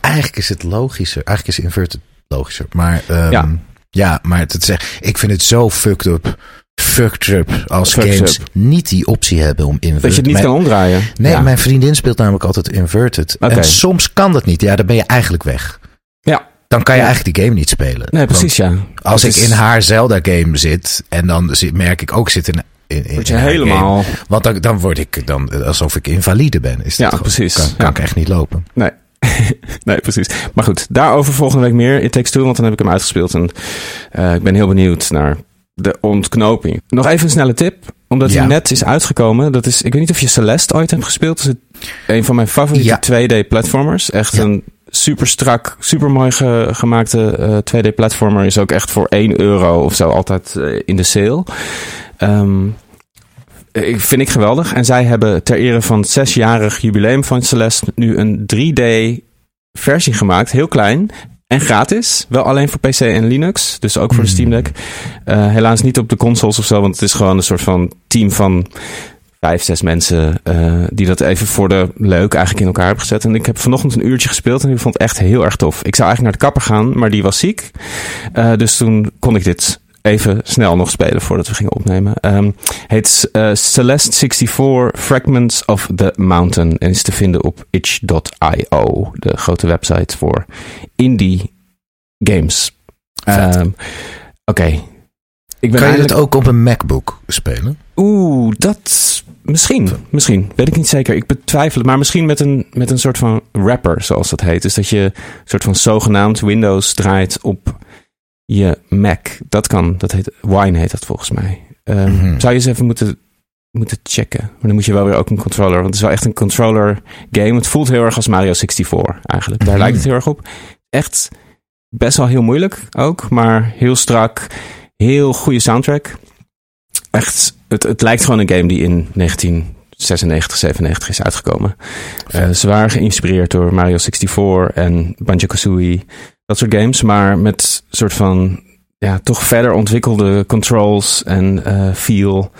Eigenlijk is het logischer. Eigenlijk is inverted logischer. Maar ehm, Ja. ja. maar het, het zeg, ik vind het zo fucked up. Fucked up als Fucked games up. niet die optie hebben om inverted. Dat je het niet Mijn- kan omdraaien. Nee, ja. mijn vriendin speelt namelijk altijd inverted. En soms kan dat niet. Ja, dan ben je eigenlijk weg. Ja. Dan kan je Ja. eigenlijk die game niet spelen. Nee, precies, ja. Als ik is- in haar Zelda-game zit en dan zit, merk ik ook zit in, in, in helemaal... game. Want dan, dan word ik dan alsof ik invalide ben. Is dat Ja, gewoon- precies. Kan, kan Ja. ik echt niet lopen. Nee. [laughs] nee, precies. Maar goed, daarover volgende week meer in Takes Two, want dan heb ik hem uitgespeeld. En eh, ik ben heel benieuwd naar de ontknoping. Nog even een snelle tip, omdat Ja. hij net is uitgekomen. Dat is, ik weet niet of je Celeste ooit hebt gespeeld. Dat is het- een van mijn favoriete Ja. 2D-platformers. Echt Ja. een super strak, super mooi ge- gemaakte eh, 2D-platformer. Is ook echt voor 1 euro of zo altijd eh, in de sale. Ehm, vind ik geweldig. En zij hebben ter ere van het zesjarig jubileum van Celeste nu een 3D versie gemaakt. Heel klein. En gratis. Wel alleen voor PC en Linux. Dus ook voor de Hmm. Steam Deck. Eh, helaas niet op de consoles of zo. Want het is gewoon een soort van team van vijf, zes mensen. eh, die dat even voor de leuk eigenlijk in elkaar hebben gezet. En ik heb vanochtend een uurtje gespeeld. En ik vond het echt heel erg tof. Ik zou eigenlijk naar de kapper gaan. Maar die was ziek. Eh, dus toen kon ik dit even snel nog spelen voordat we gingen opnemen. Ehm heet eh, Celeste 64 Fragments of the Mountain en is te vinden op itch.io, de grote website voor indie games. Ehm, Oké. Ik ben Kan je het ook op een MacBook spelen? Oeh, dat... Misschien, misschien. Weet ik niet zeker. Ik betwijfel het. Maar misschien met een, met een soort van wrapper, zoals dat heet. Dus dat je een soort van zogenaamd Windows draait op je Mac. Dat kan. Dat heet, Wine heet dat volgens mij. Ehm, Mhm. Zou je eens even moeten, moeten checken. Maar dan moet je wel weer ook een controller. Want het is wel echt een controller game. Het voelt heel erg als Mario 64 eigenlijk. Daar Mhm. lijkt het heel erg op. Echt best wel heel moeilijk ook. Maar heel strak. Heel goede soundtrack. Echt, het, het lijkt gewoon een game die in 1996, 97 is uitgekomen. Ze waren geïnspireerd door Mario 64 en Banjo-Kazooie. Dat soort games, maar met soort van ja, toch verder ontwikkelde controls en eh, feel.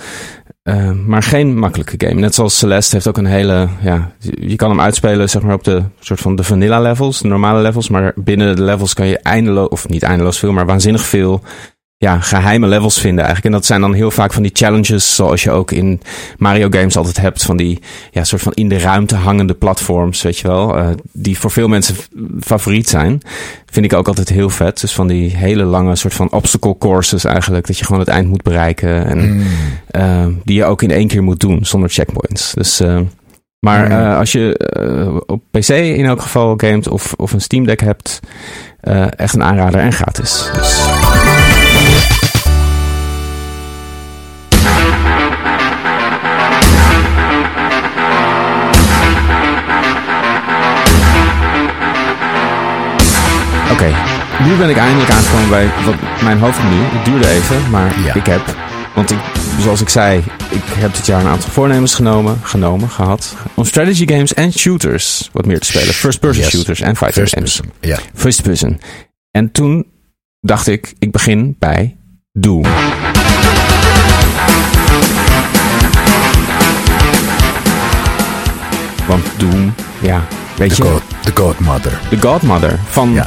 Eh, maar geen makkelijke game. Net zoals Celeste heeft ook een hele. Ja, je kan hem uitspelen zeg maar, op de soort van de vanilla levels, de normale levels. Maar binnen de levels kan je eindeloos, of niet eindeloos veel, maar waanzinnig veel ja, geheime levels vinden eigenlijk. En dat zijn dan heel vaak van die challenges, zoals je ook in Mario games altijd hebt. Van die ja, soort van in de ruimte hangende platforms, weet je wel. eh, die voor veel mensen favoriet zijn. Vind ik ook altijd heel vet. Dus van die hele lange soort van obstacle courses eigenlijk. Dat je gewoon het eind moet bereiken. En Mm. eh, die je ook in één keer moet doen, zonder checkpoints. Dus, eh, maar Mm. eh, als je op PC in elk geval gamet of, of een Steam Deck hebt, echt een aanrader en gratis. Dus. Oké, nu ben ik eindelijk aangekomen bij wat mijn hoofdmenu. Het duurde even, maar Ja. ik heb Want ik, zoals ik zei, ik heb dit jaar een aantal voornemens genomen, genomen, gehad. Om strategy games en shooters wat meer te spelen. First person Yes. shooters en fighting First games. person. Ja. First person. En toen dacht ik, ik begin bij Doom. Want Doom, ja, weet The, je, God, the Godmother. de Godmother van Ja.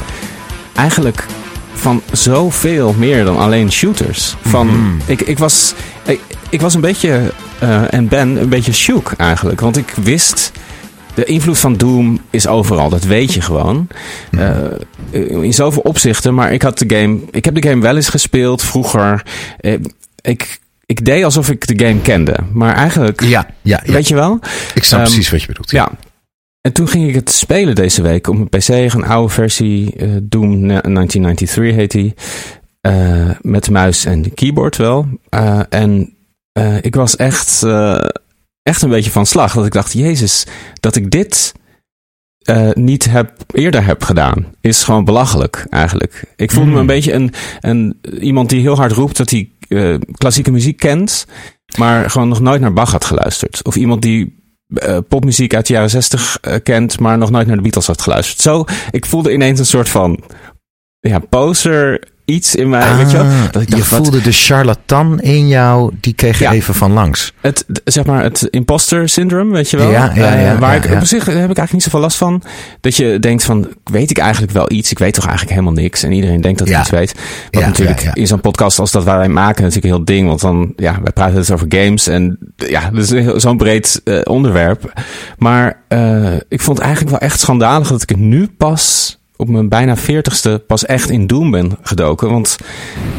Eigenlijk van zoveel meer dan alleen shooters. Van, Mhm. ik, ik, was, ik, ik was een beetje eh, en ben een beetje shook eigenlijk. Want ik wist, de invloed van Doom is overal. Dat weet je gewoon. Mhm. Eh, in zoveel opzichten. Maar ik had de game, ik heb de game wel eens gespeeld vroeger. Eh, ik, ik deed alsof ik de game kende. Maar eigenlijk, Ja, ja, ja. weet je wel? ik snap Ehm, precies wat je bedoelt. Ja. En toen ging ik het spelen deze week op mijn PC. Een oude versie, eh, Doom 1993 heet die. Eh, met de muis en de keyboard wel. Eh, en ik was echt, echt een beetje van slag. Dat ik dacht, jezus, dat ik dit niet heb, eerder heb gedaan. Is gewoon belachelijk eigenlijk. Ik voelde me Mm. een beetje een, een, iemand die heel hard roept dat hij klassieke muziek kent. Maar gewoon nog nooit naar Bach had geluisterd. Of iemand die eh, popmuziek uit de jaren zestig eh, kent, maar nog nooit naar de Beatles had geluisterd. Zo, ik voelde ineens een soort van ja, poser iets in mij. weet je, wel? Ah, Dat ik je dacht, wat- voelde de charlatan in jou, die kreeg je Ja. even van langs. het, zeg maar, het imposter syndrome, weet je wel? Ja, ja, Eh, ja, waar ja, ik, op zich heb ik eigenlijk niet zoveel last van. Dat je denkt van, weet ik eigenlijk wel iets? Ik weet toch eigenlijk helemaal niks. En iedereen denkt dat Ja. iets weet. Wat natuurlijk in zo'n podcast als dat wij maken natuurlijk een heel ding. Want dan, ja, wij praten het over games. En ja, dat is zo'n breed eh, onderwerp. Maar eh, ik vond het eigenlijk wel echt schandalig dat ik het nu pas op mijn bijna veertigste pas echt in Doom ben gedoken. Want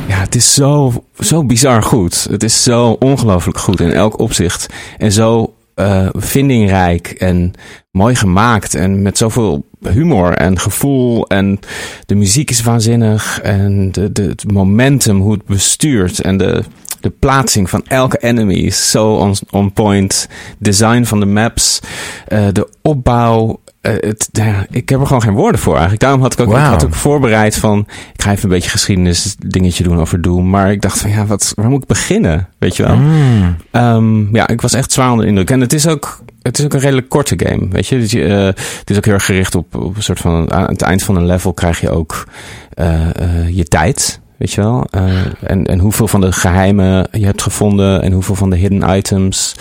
ja, het is zo, zo bizar goed. Het is zo ongelooflijk goed in elk opzicht. En zo eh, vindingrijk en mooi gemaakt. En met zoveel humor en gevoel. En de muziek is waanzinnig. En de, de, het momentum, hoe het bestuurt. En de, de plaatsing van elke enemy is zo on, on point. Design van de maps. eh, de opbouw. Eh, het, ja, ik heb er gewoon geen woorden voor eigenlijk. Daarom had ik ook, ik Wauw. had ook voorbereid van... Ik ga even een beetje geschiedenis dingetje doen over Doom. Maar ik dacht van ja, wat, waar moet ik beginnen? Weet je wel? Mm. Ehm, ja, ik was echt zwaar onder de indruk. En het is ook, het is ook een redelijk korte game. Weet je, Dus eh, het is ook heel erg gericht op, op een soort van. Aan het eind van een level krijg je ook eh, je tijd. Weet je wel? Eh, en, en hoeveel van de geheimen je hebt gevonden. En hoeveel van de hidden items.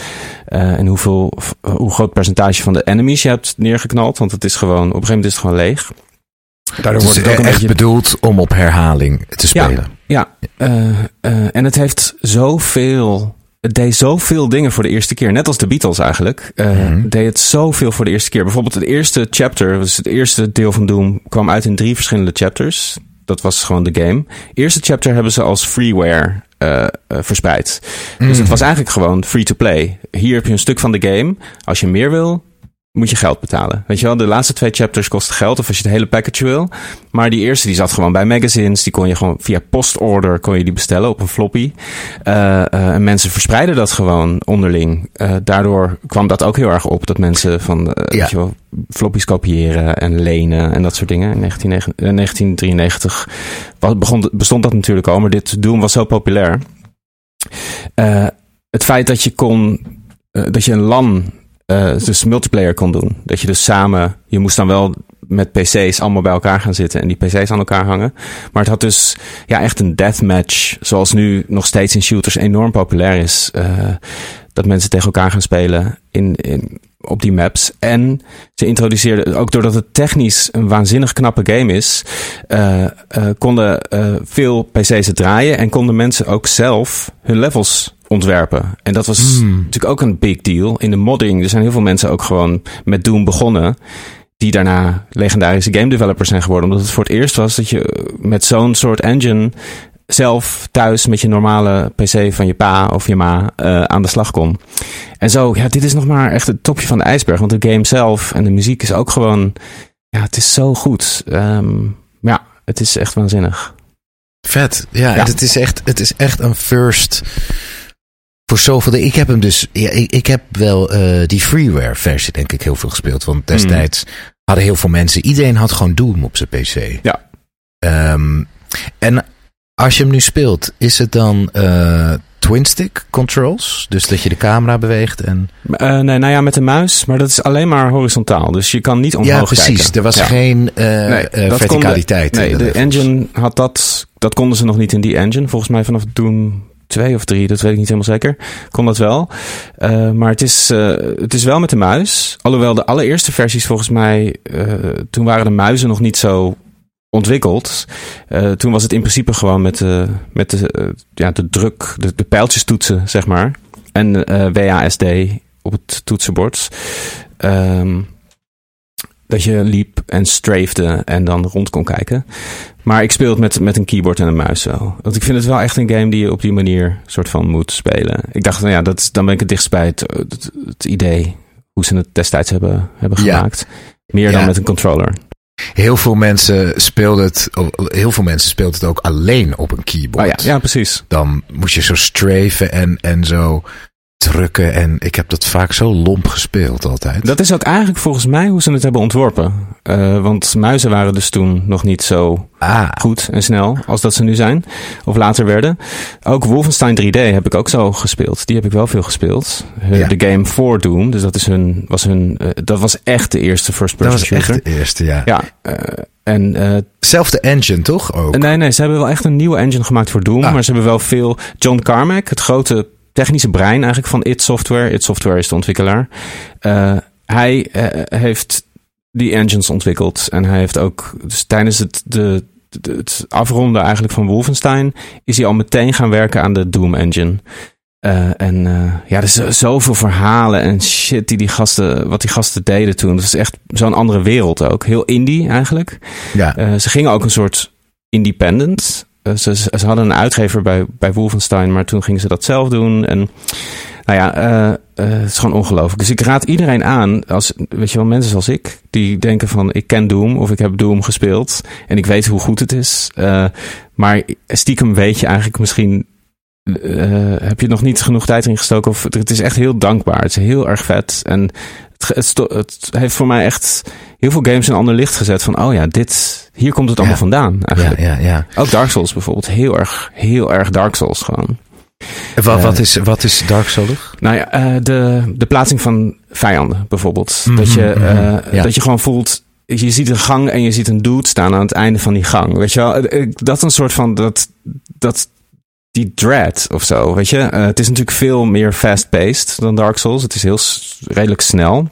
eh, en hoeveel, hoe groot percentage van de enemies je hebt neergeknald. Want het is gewoon, op een gegeven moment is het gewoon leeg. Daardoor Het wordt het ook een echt beetje bedoeld om op herhaling te spelen. ja, eh, en het heeft zoveel. Het deed zoveel dingen voor de eerste keer. Net als de Beatles eigenlijk. Mhm. Deed het zoveel voor de eerste keer. Bijvoorbeeld het eerste chapter, dus het eerste deel van Doom, kwam uit in drie verschillende chapters. Dat was gewoon de game. Eerste chapter hebben ze als freeware eh, verspreid. Dus Mhm. het was eigenlijk gewoon free to play. Hier heb je een stuk van de game. Als je meer wil, moet je geld betalen. Weet je wel, de laatste twee chapters kosten geld. Of als je het hele package wil. Maar die eerste die zat gewoon bij magazines. Die kon je gewoon via postorder kon je die bestellen op een floppy. Eh, eh, en mensen verspreiden dat gewoon onderling. Eh, daardoor kwam dat ook heel erg op. Dat mensen van Ja. weet je wel, floppies kopiëren en lenen en dat soort dingen. In 19, eh, 1993 was- begon, bestond dat natuurlijk al. Maar dit doen was zo populair. Het feit dat je kon, dat je een LAN, eh, dus multiplayer kon doen. Dat je dus samen, je moest dan wel met PC's allemaal bij elkaar gaan zitten en die PC's aan elkaar hangen. Maar het had dus ja, echt een deathmatch, zoals nu nog steeds in shooters enorm populair is. eh, dat mensen tegen elkaar gaan spelen in, in, op die maps. En ze introduceerden, ook doordat het technisch een waanzinnig knappe game is, eh, konden veel PC's het draaien en konden mensen ook zelf hun levels ontwerpen. En dat was Hmm. natuurlijk ook een big deal. In de modding, er zijn heel veel mensen ook gewoon met Doom begonnen. Die daarna legendarische game developers zijn geworden. Omdat het voor het eerst was dat je met zo'n soort engine zelf thuis met je normale PC van je pa of je ma eh, aan de slag kon. En zo, ja, dit is nog maar echt het topje van de ijsberg. Want de game zelf en de muziek is ook gewoon, ja, het is zo goed. Ehm, ja, het is echt waanzinnig. Vet. Ja, Ja. Het, is echt, het is echt een first voor zoveel. Ik heb hem dus. Ja, ik, ik heb wel eh, die freeware versie, denk ik, heel veel gespeeld. Want destijds hadden heel veel mensen. Iedereen had gewoon Doom op zijn PC. Ja. Ehm, en als je hem nu speelt, is het dan eh, twin-stick controls? Dus dat je de camera beweegt en... Uh, nee, nou ja, met de muis. Maar dat is alleen maar horizontaal. Dus je kan niet omhoog Ja, precies. kijken. Er was Ja. geen eh, Nee, eh, verticaliteit. in nee, de levels. engine had dat. Dat konden ze nog niet in die engine. Volgens mij vanaf Doom 2 of 3, dat weet ik niet helemaal zeker. Kon dat wel. Eh, maar het is, eh, het is wel met de muis. Alhoewel de allereerste versies volgens mij. eh, toen waren de muizen nog niet zo ontwikkeld. Toen was het in principe gewoon met de, met de, ja, de druk, de, pijltjes toetsen, zeg maar. En WASD op het toetsenbord. Ehm, dat je liep en strafde en dan rond kon kijken. Maar ik speel het met, met een keyboard en een muis wel. Want ik vind het wel echt een game die je op die manier soort van moet spelen. Ik dacht, nou ja, dat, dan ben ik het dichtst bij het, het, het idee hoe ze het destijds hebben, hebben Ja. gemaakt. Meer dan met een controller. Heel veel mensen speelden het, heel veel mensen speelden het ook alleen op een keyboard. Oh ja, ja, precies. Dan moest je zo straven en, en zo drukken. En ik heb dat vaak zo lomp gespeeld altijd. Dat is ook eigenlijk volgens mij hoe ze het hebben ontworpen. Eh, want muizen waren dus toen nog niet zo ah, goed en snel als dat ze nu zijn. Of later werden. Ook Wolfenstein 3D heb ik ook zo gespeeld. Die heb ik wel veel gespeeld. Hun- Ja. De game voor Doom. Dus dat, is hun, was hun, eh, dat was echt de eerste first dat person was shooter. echt de eerste, ja. Ja, eh, en Zelfde engine, toch? Ook. nee, nee, ze hebben wel echt een nieuwe engine gemaakt voor Doom. Ah. Maar ze hebben wel veel. John Carmack, het grote technische brein eigenlijk van id Software. id Software is de ontwikkelaar. Eh, hij eh, heeft die engines ontwikkeld. En hij heeft ook dus tijdens het, de, de- het afronden eigenlijk van Wolfenstein... is hij al meteen gaan werken aan de Doom engine. Eh, en ja, er is zoveel verhalen en shit die die gasten, wat die gasten deden toen. Dat is echt zo'n andere wereld ook. Heel indie eigenlijk. ja. Ze gingen ook een soort independent. Eh, ze, ze hadden een uitgever bij, bij Wolfenstein, maar toen gingen ze dat zelf doen. En nou ja, eh, eh, het is gewoon ongelooflijk. Dus ik raad iedereen aan, als, weet je wel, mensen zoals ik, die denken van ik ken Doom of ik heb Doom gespeeld en ik weet hoe goed het is. Maar stiekem weet je eigenlijk misschien, heb je nog niet genoeg tijd erin gestoken of het is echt heel dankbaar. Het is heel erg vet en het, heeft voor mij echt heel veel games in een ander licht gezet van, oh ja, dit, hier komt het allemaal Ja. vandaan ja, eigenlijk. ja, ja. Ook Dark Souls bijvoorbeeld, heel erg, heel erg Dark Souls gewoon. En Wat, Eh, wat, is, wat is Dark Souls? Nou ja, eh, de, de plaatsing van vijanden bijvoorbeeld. Mhm, dat, je, eh, mhm, ja. dat je gewoon voelt, je ziet een gang en je ziet een dude staan aan het einde van die gang. Weet je wel, Eh, eh, dat is een soort van, dat, dat, die dread of zo, weet je. Eh, het is natuurlijk veel meer fast-paced dan Dark Souls. Het is heel redelijk snel.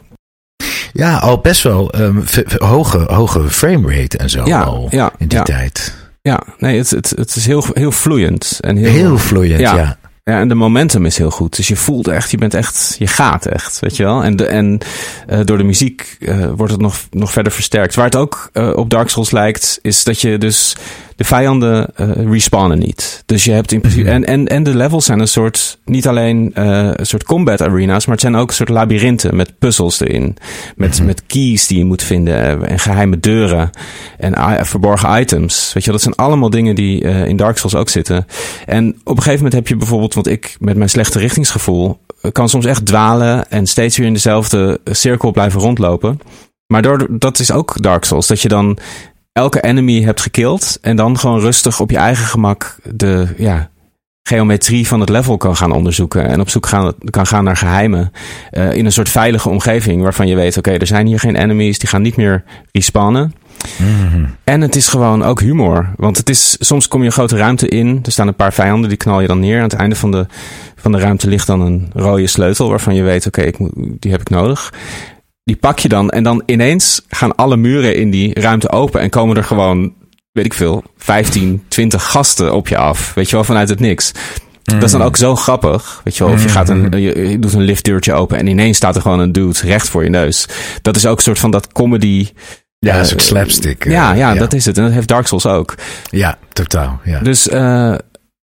Ja, al best wel v- hoge, hoge framerate en zo Ja, al ja, in die ja. tijd. Ja, nee, het, het, het is heel, heel vloeiend. En heel, Heel vloeiend, Ja. ja. Ja, en de momentum is heel goed. Dus je voelt echt, je bent echt, je gaat echt, weet je wel. En, de, en eh, door de muziek eh, wordt het nog, nog verder versterkt. Waar het ook op Dark Souls lijkt, is dat je dus de vijanden eh respawnen niet. Dus je hebt in principe, en, en, en de levels zijn een soort, niet alleen eh, een soort combat arena's, maar het zijn ook een soort labyrinthen met puzzels erin. Met, met keys die je moet vinden eh, en geheime deuren en verborgen items. Weet je, dat zijn allemaal dingen die in Dark Souls ook zitten. En op een gegeven moment heb je bijvoorbeeld, want ik met mijn slechte richtingsgevoel kan soms echt dwalen en steeds weer in dezelfde cirkel blijven rondlopen. Maar door, dat is ook Dark Souls. Dat je dan elke enemy hebt gekild en dan gewoon rustig op je eigen gemak de ja, geometrie van het level kan gaan onderzoeken en op zoek gaan, kan gaan naar geheimen eh, in een soort veilige omgeving waarvan je weet, oké, er zijn hier geen enemies, die gaan niet meer respawnen. En het is gewoon ook humor. Want het is, soms kom je een grote ruimte in. Er staan een paar vijanden, die knal je dan neer. Aan het einde van de, van de ruimte ligt dan een rode sleutel. Waarvan je weet, oké, die heb ik nodig. Die pak je dan. En dan ineens gaan alle muren in die ruimte open. En komen er gewoon, weet ik veel, 15, 20 gasten op je af. Weet je wel, vanuit het niks. Dat is dan ook zo grappig. Weet je wel, of je, gaat een, je, je doet een liftdeurtje open en ineens staat er gewoon een dude recht voor je neus. Dat is ook een soort van dat comedy. Ja, eh, een soort slapstick. eh, Ja, ja, dat is het. En dat heeft Dark Souls ook. Ja, totaal. Ja. Dus, eh,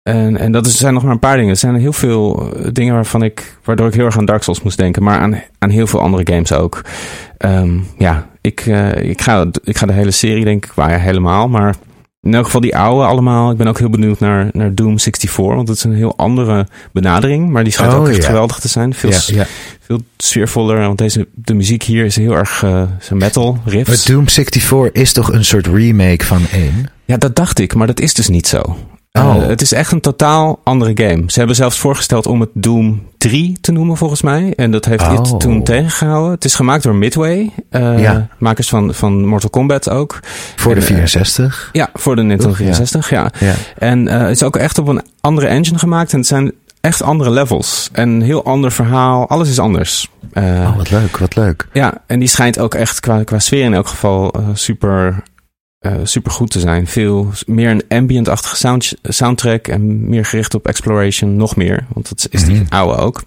en, en dat is, zijn nog maar een paar dingen. Er zijn heel veel eh, dingen waarvan ik, waardoor ik heel erg aan Dark Souls moest denken. Maar aan, aan heel veel andere games ook. Ehm, ja, ik, eh, ik, ga, ik ga de hele serie denk ik, waar ja, helemaal. Maar in elk geval die oude allemaal. Ik ben ook heel benieuwd naar, naar Doom 64. Want het is een heel andere benadering. Maar die schijnt Oh, ook echt ja. geweldig te zijn. Veel, ja, ja. veel sfeervoller. Want deze, de muziek hier is heel erg zijn metal riffs. Maar Doom 64 is toch een soort remake van 1? Ja, dat dacht ik, maar dat is dus niet zo. Eh, Oh. het is echt een totaal andere game. Ze hebben zelfs voorgesteld om het Doom 3 te noemen, volgens mij. En dat heeft Oh. dit toen tegengehouden. Het is gemaakt door Midway. eh, Ja. Makers van, van Mortal Kombat ook. Voor de En, eh, 64. Ja, voor de Nintendo Toch? Ja. 64, ja. Ja. En eh, het is ook echt op een andere engine gemaakt. En het zijn echt andere levels. En een heel ander verhaal. Alles is anders. Oh, wat leuk, wat leuk. ja, en die schijnt ook echt qua, qua sfeer in elk geval super, eh, super goed te zijn. Veel meer een ambient-achtige sound, soundtrack en meer gericht op exploration, nog meer. Want dat is die Mhm. oude ook.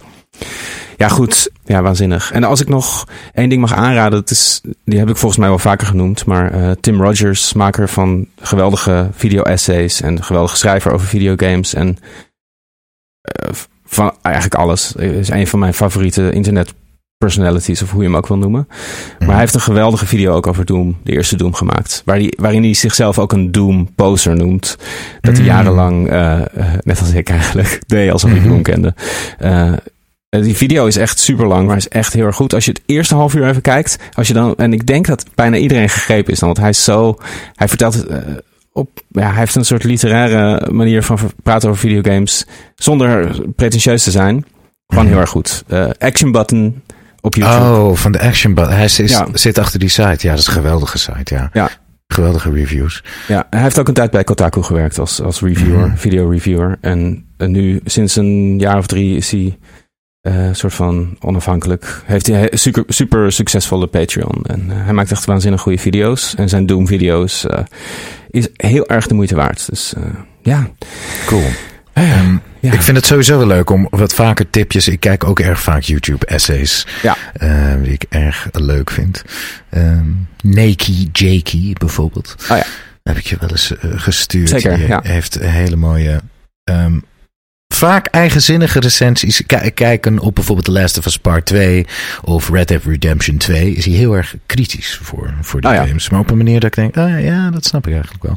Ja, goed. Ja, waanzinnig. En als ik nog één ding mag aanraden, dat is, die heb ik volgens mij wel vaker genoemd, maar eh, Tim Rogers, maker van geweldige video-essays en geweldige schrijver over videogames en eh, van eigenlijk alles. Is een van mijn favoriete internet personalities, of hoe je hem ook wil noemen. Maar hij heeft een geweldige video ook over Doom, de eerste Doom gemaakt. Waar die, waarin hij zichzelf ook een Doom-poser noemt. Dat hij Mm. jarenlang, eh, eh, net als ik eigenlijk, [laughs] deed alsof ik Mhm. Doom kende. Eh, die video is echt super lang, maar is echt heel erg goed. Als je het eerste half uur even kijkt, als je dan, en ik denk dat bijna iedereen gegrepen is dan, want hij is zo, hij vertelt het op, ja, hij heeft een soort literaire manier van praten over videogames, zonder pretentieus te zijn. Gewoon Mhm. heel erg goed. Action button op YouTube. Oh, van de Action Button. Hij is, Ja. zit achter die site. Ja, dat is een geweldige site, ja. Ja. Geweldige reviews. Ja, hij heeft ook een tijd bij Kotaku gewerkt als, als reviewer, Mhm. video reviewer. En, en nu, sinds een jaar of drie, is hij eh soort van onafhankelijk. Heeft hij een super, super succesvolle Patreon. En eh, hij maakt echt waanzinnig goede video's. En zijn Doom-video's eh, is heel erg de moeite waard. Dus ja. Cool. Ehm, ja. Ik vind het sowieso wel leuk om wat vaker tipjes. Ik kijk ook erg vaak YouTube-essays. Ja. eh, die ik erg leuk vind. Ehm Nakey Jakey bijvoorbeeld. Oh ja. Heb ik je wel eens eh, gestuurd. Zeker, Die ja. heeft een hele mooie... ehm, vaak eigenzinnige recensies. Kijken op bijvoorbeeld The Last of Us Part 2 of Red Dead Redemption 2 is hij heel erg kritisch voor, voor die Oh ja. games. Maar op een manier dat ik denk, ah, ja, dat snap ik eigenlijk wel.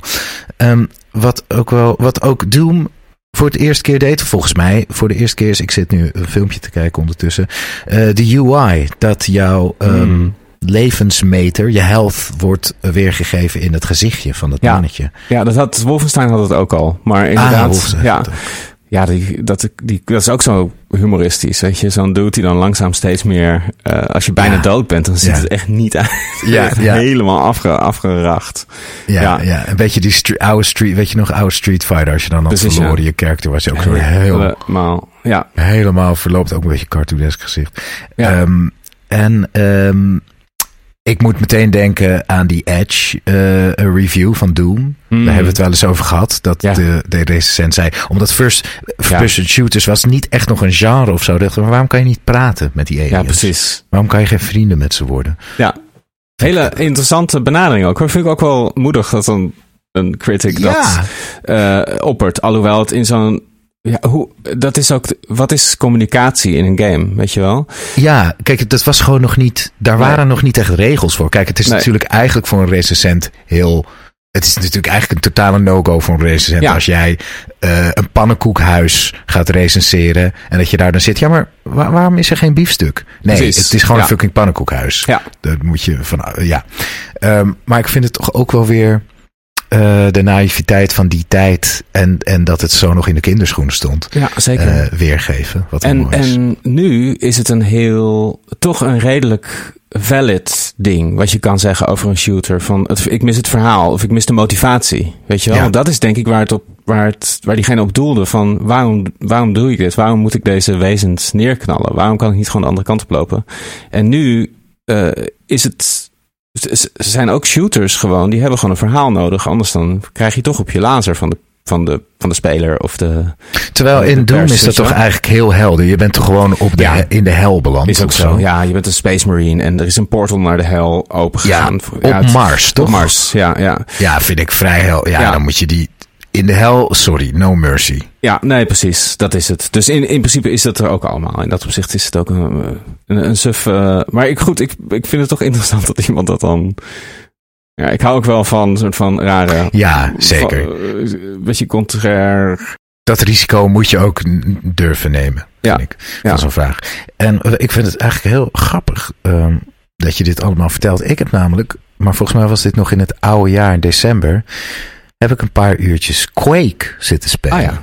Ehm, wat ook wel, wat ook Doom voor het eerste keer deed, volgens mij voor de eerste keer is, ik zit nu een filmpje te kijken ondertussen, eh, de UI, dat jouw ehm, Mm. levensmeter, je health, wordt weergegeven in het gezichtje van dat Ja. mannetje. ja, dat had Wolfenstein had het ook al. Maar Ah, inderdaad, Wolfenstein ja, ja die, dat, die, dat is ook zo humoristisch. Weet je, zo'n dude die dan langzaam steeds meer, eh, als je bijna Ja. dood bent, dan ziet Ja. het echt niet uit. [laughs] Ja, helemaal afge, afgeracht. Ja, ja. Een beetje die stre- oude street, weet je nog, oude Street Fighter, als je dan had Precies, verloren, je character was je ook zo heel, Helemaal, ja. helemaal verloopt, ook een beetje cartoonesk gezicht. Ja. Ehm, en ehm, ik moet meteen denken aan die Edge eh, review van Doom. Mm. Daar hebben we het wel eens over gehad. Dat Ja. de, de recensent zei. Omdat first person shooters was niet echt nog een genre of zo. Dacht, maar waarom kan je niet praten met die aliens? Ja, precies. Waarom kan je geen vrienden met ze worden? Ja. Hele interessante benadering ook. Vind ik ook wel moedig dat een, een critic dat eh oppert. Alhoewel het in zo'n... Ja, hoe, dat is ook... Wat is communicatie in een game, weet je wel? Ja, kijk, dat was gewoon nog niet. Daar Nee. waren nog niet echt regels voor. Kijk, het is Nee. natuurlijk eigenlijk voor een recensent heel. Het is natuurlijk eigenlijk een totale no-go voor een recensent. Ja. Als jij eh, een pannenkoekhuis gaat recenseren. En dat je daar dan zit. Ja, maar wa- waarom is er geen biefstuk? Nee, Precies. het is gewoon Ja. een fucking pannenkoekhuis. Ja. Dat moet je van. Ja. Ehm, maar ik vind het toch ook wel weer. Eh, de naïviteit van die tijd. En, en dat het zo nog in de kinderschoenen stond. Ja, zeker. eh, weergeven. Wat en, mooi is. en nu is het een heel... Toch een redelijk valid ding. Wat je kan zeggen over een shooter. Van het, ik mis het verhaal. Of ik mis de motivatie. Weet je wel? Ja. Dat is denk ik waar, het op, waar, het, waar diegene op doelde. Van waarom, waarom doe ik dit? Waarom moet ik deze wezens neerknallen? Waarom kan ik niet gewoon de andere kant op lopen? En nu eh, is het... Ze zijn ook shooters gewoon. Die hebben gewoon een verhaal nodig. Anders dan krijg je toch op je laser van de, van de, van de speler of de... Terwijl in Doom is dat toch eigenlijk heel helder. Je bent toch gewoon op de, Ja. in de hel beland. Is ook zo. Ja, je bent een Space Marine en er is een portal naar de hel open Ja, op het- Mars, toch? Op Mars, ja, ja. Ja, vind ik vrij hel. Ja, Ja. dan moet je die in de hel. Sorry, no mercy. Ja, nee, precies. Dat is het. Dus in, in principe is dat er ook allemaal. In dat opzicht is het ook een, een, een suf. eh, maar ik, goed, ik, ik vind het toch interessant [laughs] dat iemand dat dan. Ja, ik hou ook wel van een soort van rare. Ja, zeker. van, eh, Een beetje contrair. Dat risico moet je ook durven nemen, Ja. vind ik. Ja. Van zo'n vraag. En eh, ik vind het eigenlijk heel grappig ehm, dat je dit allemaal vertelt. Ik heb namelijk, maar volgens mij was dit nog in het oude jaar, in december, heb ik een paar uurtjes Quake zitten spelen. Ah ja.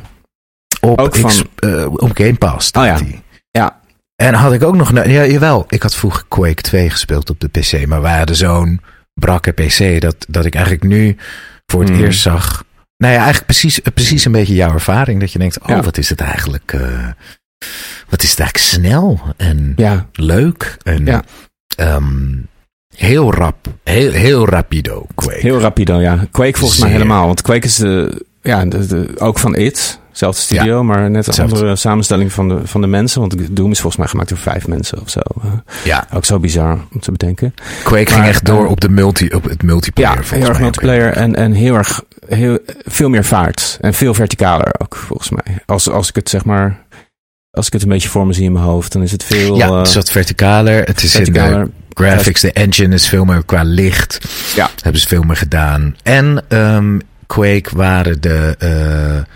Op, Ook X- eh, op Game Pass. Oh ja. die. Ja. En had ik ook nog... Ja, jawel, ik had vroeger Quake 2 gespeeld op de PC. Maar wij hadden zo'n brakke PC dat, dat ik eigenlijk nu voor het Hmm. eerst zag... Nou ja, eigenlijk precies, precies een beetje jouw ervaring. Dat je denkt, oh, Ja. wat is het eigenlijk... eh, wat is het eigenlijk snel en Ja. leuk. En Ja. ehm, heel rap. Heel, heel rapido, Quake. Heel rapido, ja. Quake volgens mij helemaal. Want Quake is de, ja, de, de, ook van It. Zelfde studio, maar net een andere samenstelling van de, van de mensen. Want Doom is volgens mij gemaakt door vijf mensen of zo. Eh, Ja, ook zo bizar om te bedenken. Quake ging echt door eh, op, de multi, op het multiplayer. Ja, heel erg multiplayer en, en heel erg heel, veel meer vaart. En veel verticaler ook, volgens mij. Als, als ik het zeg maar. Als ik het een beetje voor me zie in mijn hoofd, dan is het veel. Ja, eh, het is wat verticaler. Het is in verticaler. Graphics. De engine is veel meer qua licht. Ja. Hebben ze veel meer gedaan. En ehm, Quake waren de, eh,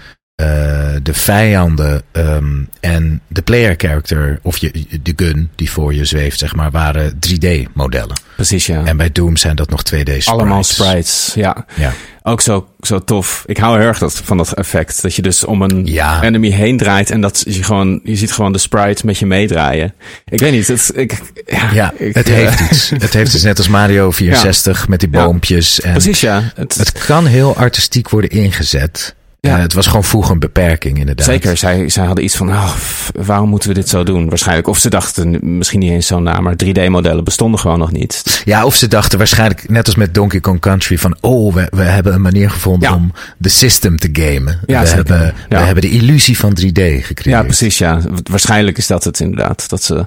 de vijanden ehm, en de player character, of je, de gun die voor je zweeft, zeg maar, waren 3D-modellen. Precies, ja. En bij Doom zijn dat nog 2D-sprites. Allemaal sprites, ja. Ja. Ook zo, zo tof. Ik hou heel erg dat, van dat effect. Dat je dus om een Ja. enemy heen draait en dat je gewoon, je ziet gewoon de sprite met je meedraaien. Ik weet niet, het, ik, ja, Ja, ik, het eh, heeft iets. [laughs] Het heeft dus net als Mario 64 met die boompjes. En Precies, ja. Het, Het kan heel artistiek worden ingezet. Ja. Eh, het was gewoon vroeger een beperking, inderdaad. Zeker, zij, zij hadden iets van, oh, waarom moeten we dit zo doen? Waarschijnlijk. Of ze dachten misschien niet eens zo na, maar 3D-modellen bestonden gewoon nog niet. Ja, of ze dachten waarschijnlijk, net als met Donkey Kong Country, van oh, we, we hebben een manier gevonden Ja. om de system te gamen. Ja, we, zeker. hebben, Ja. we hebben de illusie van 3D gecreëerd. Ja, precies, ja. Waarschijnlijk is dat het inderdaad. Dat ze,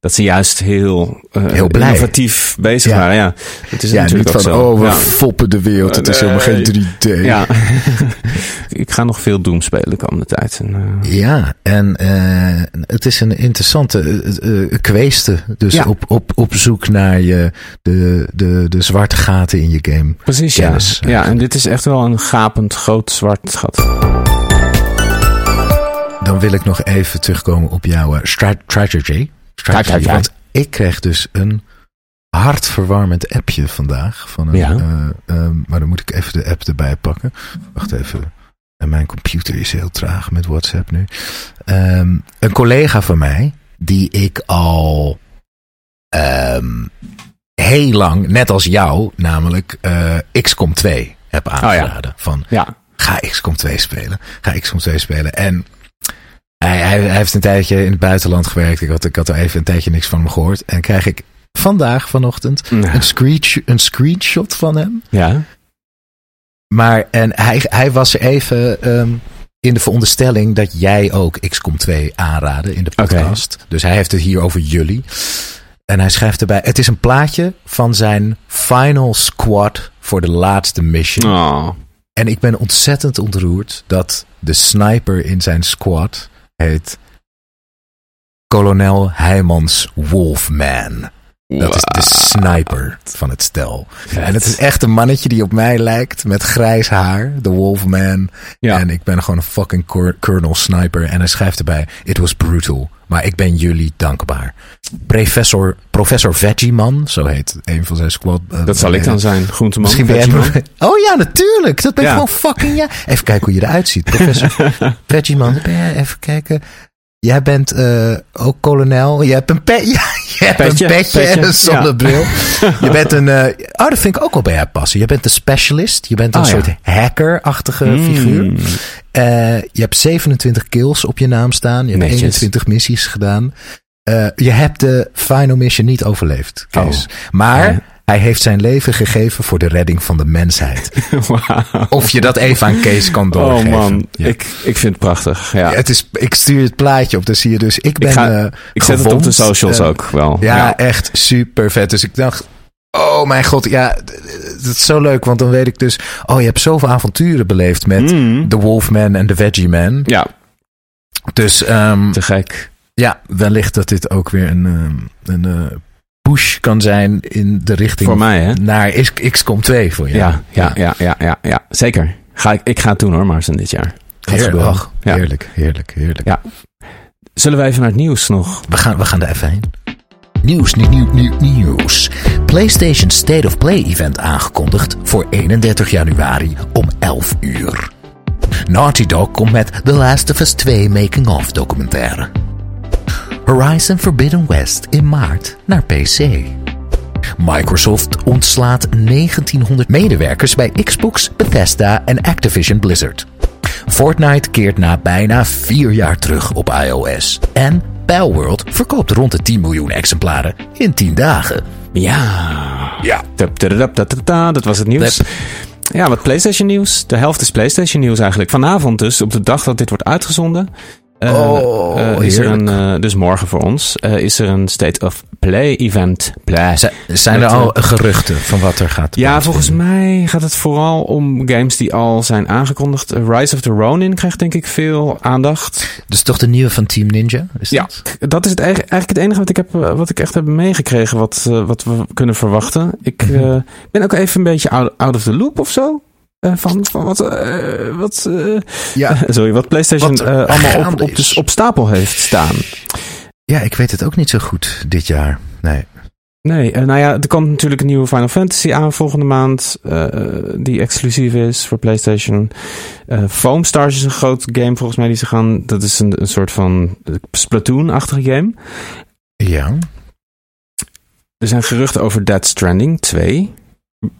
dat ze juist heel, eh, Heel innovatief bezig Ja. waren. Ja, dat is Ja, natuurlijk niet van, zo. oh, we Ja. foppen de wereld. Het is helemaal geen 3D. Ja. [laughs] ik ga nog veel Doom spelen de komende tijd. En, eh, Ja, en eh, het is een interessante kweeste. Dus op, op, op zoek naar je, de, de, de zwarte gaten in je game. precies, ja. Ja, en dit is echt wel een gapend groot zwart gat. Dan wil ik nog even terugkomen op jouw stra- strategy. Strategy. Want ik kreeg dus een hartverwarmend appje vandaag. Van een, Ja. eh, ehm, maar dan moet ik even de app erbij pakken. Wacht even. En mijn computer is heel traag met WhatsApp nu. Ehm, een collega van mij, die ik al ehm, heel lang, net als jou, namelijk eh, XCOM 2 heb aangeraden. Van Ja, ga XCOM 2 spelen. Ga XCOM 2 spelen. En hij, hij, hij heeft een tijdje in het buitenland gewerkt. Ik had, ik had er even een tijdje niks van hem gehoord. En krijg ik vandaag vanochtend Ja. een, screensh- een screenshot van hem. ja. Maar en hij, hij was er even ehm, in de veronderstelling dat jij ook XCOM 2 aanraden in de podcast. Dus hij heeft het hier over jullie. En hij schrijft erbij: Het is een plaatje van zijn final squad voor de laatste mission. Oh, En ik ben ontzettend ontroerd dat de sniper in zijn squad heet Kolonel Heijmans Wolfman. Dat is de sniper van het stel. En het is echt een mannetje die op mij lijkt met grijs haar, de Wolfman. Ja. En ik ben gewoon een fucking Colonel Sniper. En hij schrijft erbij: It was brutal, maar ik ben jullie dankbaar. Professor, professor Veggieman, zo heet een van zijn squad. eh, dat zal ik dan zijn, groenteman. Misschien ben jij... veggieman. Oh ja, natuurlijk. Dat ben je Ja. gewoon fucking... Ja. Even kijken hoe je eruit ziet. Professor [laughs] Veggieman, ben jij even kijken. Jij bent eh, ook kolonel. Je hebt een, pe ja, [laughs] je hebt Petje, een petje, petje, en een zonnebril. [laughs] Je bent een... eh, oh, dat vind ik ook wel bij jou passen. Je bent een specialist. Je bent een Oh, ja. soort hacker-achtige Mm. figuur. Eh, je hebt 27 kills op je naam staan. Je hebt Netjes. 21 missies gedaan. Je hebt de final mission niet overleefd, Kees. Maar Ja. Hij heeft zijn leven gegeven voor de redding van de mensheid. [laughs] Of je dat even aan Kees kan Oh doorgeven. man, Ja. ik, ik vind het prachtig. Ja. Het is, ik stuur het plaatje op, dan zie je dus... Ik ben ik, ga, eh, ik zet het op de socials ook wel. Ja, echt super vet. Dus ik dacht, oh mijn god, ja, dat is zo leuk. Want dan weet ik dus, oh je hebt zoveel avonturen beleefd met Mm. de Wolfman en de Veggie Man. ja, Dus ehm, te gek. ja, wellicht dat dit ook weer een, ehm, een eh, push kan zijn in de richting Voor mij, hè? naar XCOM 2 voor je. Ja, ja, ja, ja, ja, ja. Zeker. Ga ik, ik ga het doen hoor, Marcel, dit jaar. Gaat Heer- gebeuren. ach, Ja. Heerlijk, heerlijk, heerlijk. Ja. Zullen we even naar het nieuws nog? We, gaan, we gaan er even heen. Nieuws, nieuw, nieuw, nieuw, nieuws. PlayStation State of Play event aangekondigd voor 31 januari om 11 uur. Naughty Dog komt met The Last of Us 2 making-of documentaire. Horizon Forbidden West in maart naar PC. Microsoft ontslaat 1900 medewerkers bij Xbox, Bethesda en Activision Blizzard. Fortnite keert na bijna vier jaar terug op iOS. En Palworld verkoopt rond de 10 miljoen exemplaren in 10 dagen. Ja. Ja. Dat was het nieuws. Ja, wat PlayStation nieuws. De helft is PlayStation nieuws eigenlijk. Vanavond dus, op de dag dat dit wordt uitgezonden. Eh, Oh, eh, is er een, eh, dus morgen voor ons, is er een State of Play event. Play. Z- Zijn Met, er al geruchten van wat er gaat Ja, volgens mij gaat het vooral om games die al zijn aangekondigd. Rise of the Ronin krijgt denk ik veel aandacht. Dus toch de nieuwe van Team Ninja? Is Ja, dat? dat is het eigen- eigenlijk het enige wat ik, heb, wat ik echt heb meegekregen wat, wat we kunnen verwachten. Ik eh, ben ook even een beetje out, out of the loop of zo. Eh, van, van wat, eh, wat, eh, Ja. [laughs] sorry, wat PlayStation Wat allemaal op, op, de, op stapel heeft staan. ja, ik weet het ook niet zo goed dit jaar. Nee. Nee, nou ja, er komt natuurlijk een nieuwe Final Fantasy aan volgende maand. die exclusief is voor PlayStation. Foam Stars is een groot game volgens mij die ze gaan. Dat is een, een soort van Splatoon-achtige game. Ja. Er zijn geruchten over Dead Stranding 2.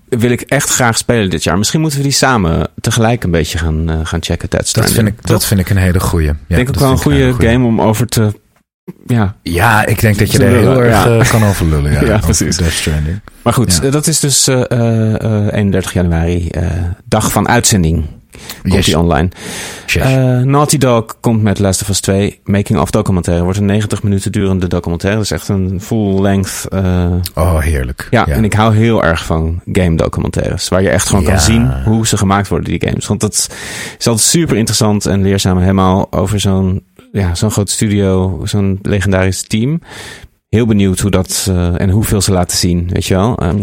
Wil ik echt graag spelen dit jaar. Misschien moeten we die samen tegelijk een beetje gaan, eh, gaan checken. Dead Dat vind, ik, dat vind ik een hele goeie. Ja, Ik denk ook wel een goede game om over te. Ja, Ja, ik denk dat je er heel erg ja. eh, kan over lullen. Ja, [laughs] Ja, precies. Death Stranding. maar goed, eh, dat is dus eh, eh, 31 januari, dag van uitzending. Komt Yes. die online. Yes. Eh, Naughty Dog komt met Last of Us 2 Making of documentaire. Wordt een 90 minuten durende documentaire. Dat is echt een full length. eh, oh, heerlijk. ja, en ik hou heel erg van game documentaires. Waar je echt gewoon Ja. kan zien hoe ze gemaakt worden, die games. Want dat is altijd super interessant en leerzaam. Helemaal over zo'n ja, zo'n groot studio, zo'n legendarisch team. Heel benieuwd hoe dat eh, en hoeveel ze laten zien, weet je wel. Ehm,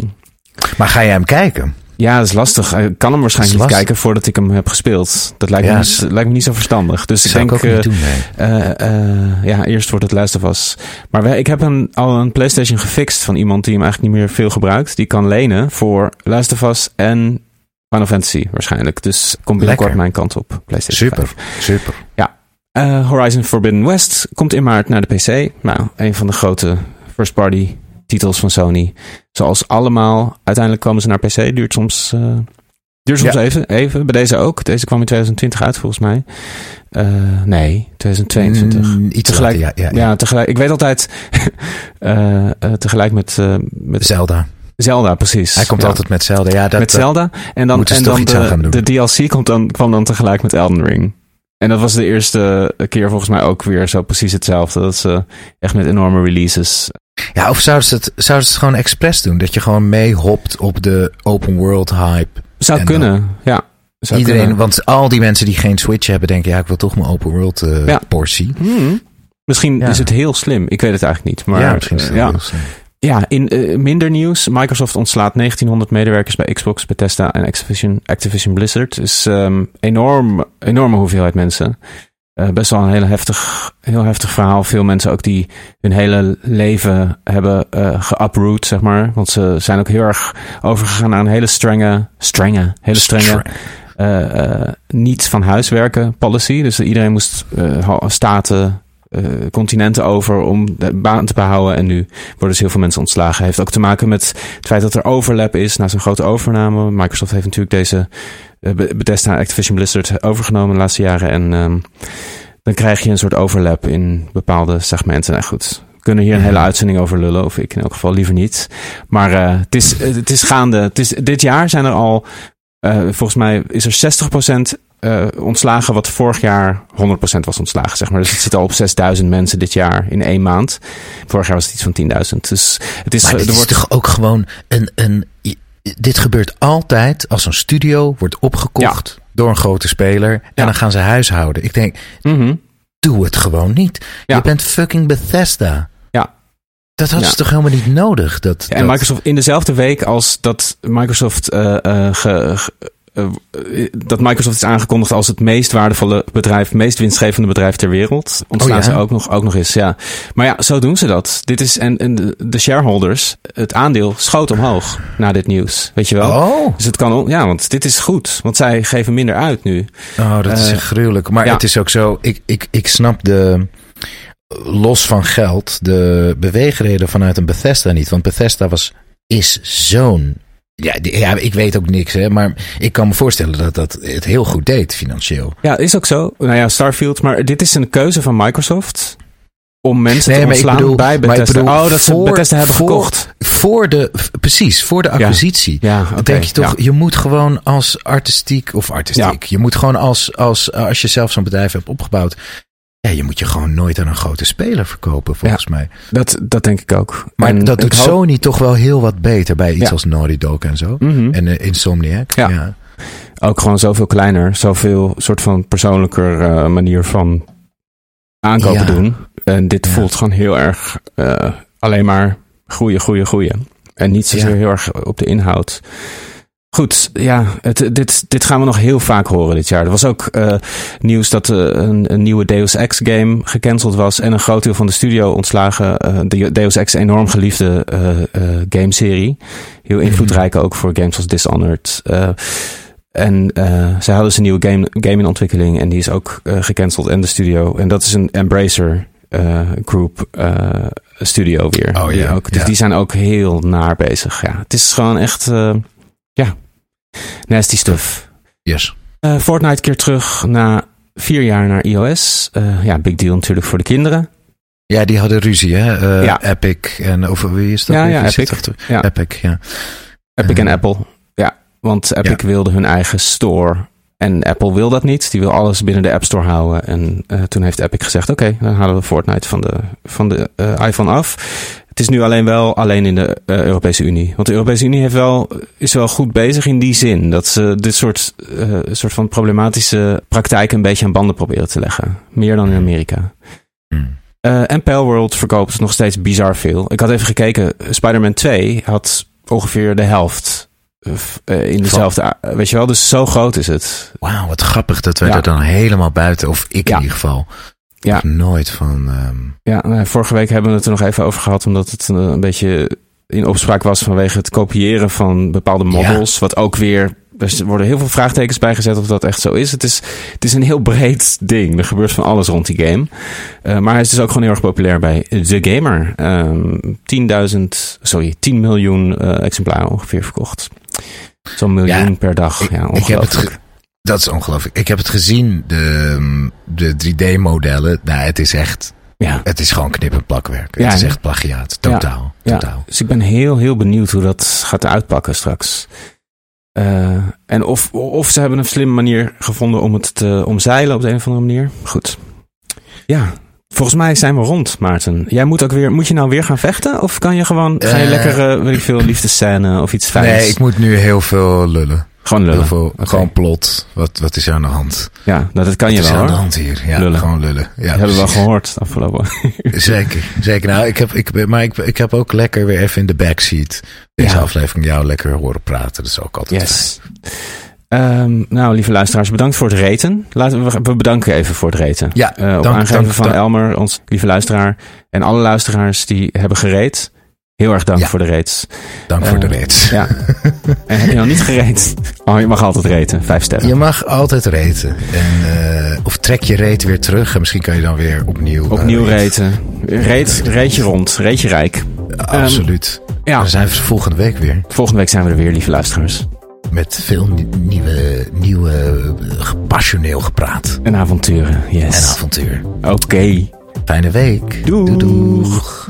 Maar ga jij hem kijken? Ja, dat is lastig. Ik kan hem waarschijnlijk niet kijken voordat ik hem heb gespeeld. Dat lijkt, Ja, me, niet, lijkt me niet zo verstandig. Dus ik denk, ik ook niet eh, doen, nee. eh, eh, ja, eerst wordt het Last of Us. Maar wij, ik heb een, al een PlayStation gefixt van iemand die hem eigenlijk niet meer veel gebruikt. Die kan lenen voor Last of Us en Final Fantasy waarschijnlijk. Dus komt binnenkort mijn kant op. PlayStation Super, 5. super. Eh, Horizon Forbidden West komt in maart naar de PC. Nou, een van de grote first-party titels van Sony. Zoals allemaal. Uiteindelijk komen ze naar PC. Duurt soms, eh, duurt soms Ja. even, even. Bij deze ook. Deze kwam in 2020 uit volgens mij. Eh, nee, 2022. Mm, iets Tegelijk, later, ja, ja, ja, tegelijk. Ik weet altijd. [laughs] eh, tegelijk met, met Zelda. Zelda, precies. Hij komt Ja, altijd met Zelda. Ja, dat, met Zelda. En dan, en dan de, de DLC komt dan, kwam dan tegelijk met Elden Ring. En dat was de eerste keer volgens mij ook weer zo precies hetzelfde. Dat ze echt met enorme releases. Ja, of zouden ze, het, zouden ze het gewoon expres doen? Dat je gewoon meehopt op de open world hype. Zou En kunnen, ja. Zou Iedereen, kunnen. want al die mensen die geen Switch hebben, denken ja, ik wil toch mijn open world eh, Ja. portie. Hmm. Misschien Ja. is het heel slim. Ik weet het eigenlijk niet. Maar ja, misschien is het eh, ja. heel slim. Ja, in eh, minder nieuws. Microsoft ontslaat 1900 medewerkers bij Xbox, Bethesda en Activision, Activision Blizzard. Dus ehm enorm, enorme hoeveelheid mensen. Eh, best wel een hele heftig, heel heftig verhaal. Veel mensen ook die hun hele leven hebben eh geuproot, zeg maar. Want ze zijn ook heel erg overgegaan naar een hele strenge, strenge, hele strenge Streng. eh, niet van huiswerken policy. Dus iedereen moest staten, continenten over om de baan te behouden. En nu worden dus heel veel mensen ontslagen. Heeft ook te maken met het feit dat er overlap is na zo'n grote overname. Microsoft heeft natuurlijk deze eh, Be- Bethesda Activision Blizzard overgenomen de laatste jaren. En ehm, dan krijg je een soort overlap in bepaalde segmenten. Nou goed, we kunnen hier een hele uitzending over lullen. Of ik in elk geval liever niet. Maar eh, het, is, het is gaande. Het is, dit jaar zijn er al, eh, volgens mij is er 60% eh, ontslagen, wat vorig jaar 100% was ontslagen, zeg maar. Dus het zit al op 6000 mensen dit jaar in één maand. Vorig jaar was het iets van 10.000. Dus het is, Maar er dit is wordt, toch ook gewoon een, een... Dit gebeurt altijd als een studio wordt opgekocht door een grote speler. En Ja. dan gaan ze huishouden. Ik denk, Mhm. doe het gewoon niet. Ja. Je bent fucking Bethesda. Ja. Dat hadden ze Ja. toch helemaal niet nodig? Dat, En dat- Microsoft in dezelfde week als dat Microsoft eh, ge- ge- dat Microsoft is aangekondigd als het meest waardevolle bedrijf, meest winstgevende bedrijf ter wereld. Ontslaan Oh ja? ze ook nog, ook nog eens, ja. Maar ja, zo doen ze dat. Dit is, en, en de, de shareholders, het aandeel schoot omhoog na dit nieuws. Weet je wel? Oh, Dus het kan, ja, want dit is goed. Want zij geven minder uit nu. oh dat is Eh, gruwelijk. Maar ja. het is ook zo, ik, ik, ik snap de, los van geld, de beweegreden vanuit een Bethesda niet. Want Bethesda was, is zo'n, ja, ja, ik weet ook niks, hè, maar ik kan me voorstellen dat dat het heel goed deed financieel. Ja, is ook zo. Nou ja, Starfield. Maar dit is een keuze van Microsoft om mensen Nee, te ontslaan bedoel- bij Bethesda. bedoel, oh, dat ze voor- Bethesda hebben voor- gekocht. Voor de, precies, voor de acquisitie. Ja, denk je toch, Ja. je moet gewoon als artistiek, of artistiek, je moet gewoon als, als, als je zelf zo'n bedrijf hebt opgebouwd, ja, je moet je gewoon nooit aan een grote speler verkopen, volgens mij. Dat, dat denk ik ook. Maar En dat doet hoop- Sony toch wel heel wat beter bij iets Ja. als Naughty Dog en zo. Mhm. En eh, Insomniac. Ja. Ja. Ook gewoon zoveel kleiner. Zoveel soort van persoonlijker eh, manier van aankopen doen. En dit voelt gewoon heel erg eh, alleen maar groeien, groeien, groeien. En niet zozeer heel erg op de inhoud. Goed, ja, het, dit, dit gaan we nog heel vaak horen dit jaar. Er was ook eh, nieuws dat eh, een, een nieuwe Deus Ex game gecanceld was en een groot deel van de studio ontslagen. Eh, de Deus Ex enorm geliefde gameserie. Heel invloedrijk ook voor games als Dishonored. En zij hadden dus een nieuwe game, game in ontwikkeling en die is ook gecanceld en de studio. En dat is een Embracer Group studio weer. Oh, Die ja, ook, dus ja. die zijn ook heel naar bezig. Ja, het is gewoon echt, ja, nasty stuff. Yes. Eh, Fortnite keert terug na vier jaar naar iOS. Eh, ja, big deal natuurlijk voor de kinderen. Ja, die hadden ruzie, hè? Eh, Ja. Epic en over wie is dat? Ja, ja, Epic. achter? Ja. Epic, ja. Epic en. Apple. Ja, want Epic wilde hun eigen store. En Apple wil dat niet. Die wil alles binnen de App Store houden. En toen heeft Epic gezegd: Oké, dan halen we Fortnite van de, van de iPhone af. Het is nu alleen wel alleen in de eh, Europese Unie. Want de Europese Unie heeft wel, is wel goed bezig in die zin. Dat ze dit soort, eh, soort van problematische praktijken een beetje aan banden proberen te leggen. Meer dan in Amerika. Hmm. Eh, en Palworld verkoopt nog steeds bizar veel. Ik had even gekeken. Spider-Man 2 had ongeveer de helft in dezelfde... weet je wel, dus zo groot is het. Wauw, wat grappig dat wij Ja. er dan helemaal buiten, of ik Ja. in ieder geval, Ja. nooit van... ehm, Ja, nou, vorige week hebben we het er nog even over gehad... omdat het een, een beetje in opspraak was vanwege het kopiëren van bepaalde models. Wat ook weer... Er worden heel veel vraagtekens bij gezet of dat echt zo is. Het is, het is een heel breed ding. Er gebeurt van alles rond die game. Eh, maar hij is dus ook gewoon heel erg populair bij The Gamer. Ehm 10.000, sorry, 10 miljoen eh, exemplaren ongeveer verkocht. Zo'n miljoen Ja, per dag. ik- ja, ik heb het dat is ongelooflijk. Ik heb het gezien, de, de 3D-modellen. Nou, het is echt, ja. het is gewoon knip- en plakwerk. Ja, het is echt plagiaat. Totaal, Ja, totaal. dus ik ben heel, heel benieuwd hoe dat gaat uitpakken straks. Eh, en of, of ze hebben een slimme manier gevonden om het te omzeilen op de een of andere manier. Goed. Ja, volgens mij zijn we rond, Maarten. Jij moet ook weer, moet je nou weer gaan vechten? Of kan je gewoon, ga je Eh. lekker, eh, weet ik veel, liefdescène of iets fijns? Nee, ik moet nu heel veel lullen. Gewoon lullen. Heel veel, Oké. gewoon plot. Wat, wat is er aan de hand? Ja, nou, dat kan je wat is wel er aan de hand hier? Ja, Lullen. gewoon lullen. Ja, dat hebben we wel gehoord afgelopen. Zeker, zeker. Nou, ik heb, ik, ben- maar ik, ik heb ook lekker weer even in de backseat deze Ja. aflevering jou lekker horen praten. Dat is ook altijd Yes. Ehm, nou, lieve luisteraars, bedankt voor het reten. Laten we, we bedanken even voor het reten. Ja, Eh, op dank- aangeven dank- van dank. Elmer, ons lieve luisteraar. En alle luisteraars die hebben gereed. Heel erg dank Ja. voor de reets. Dank voor de Eh, reet. Ja. [laughs] en heb je nog niet gereed? Oh, je mag altijd reten. Vijf sterren. Je mag altijd reten. En, eh, of trek je reet weer terug en misschien kan je dan weer opnieuw... eh, Opnieuw reten. Reet, reetje rond. Reetje rijk. Absoluut. Ja, Dan zijn we volgende week weer. volgende week zijn we er weer, lieve luisteraars. Met veel nie- nieuwe, nieuwe passioneel gepraat. En avonturen, En yes. avontuur. Oké. Fijne week. Doeg. doeg.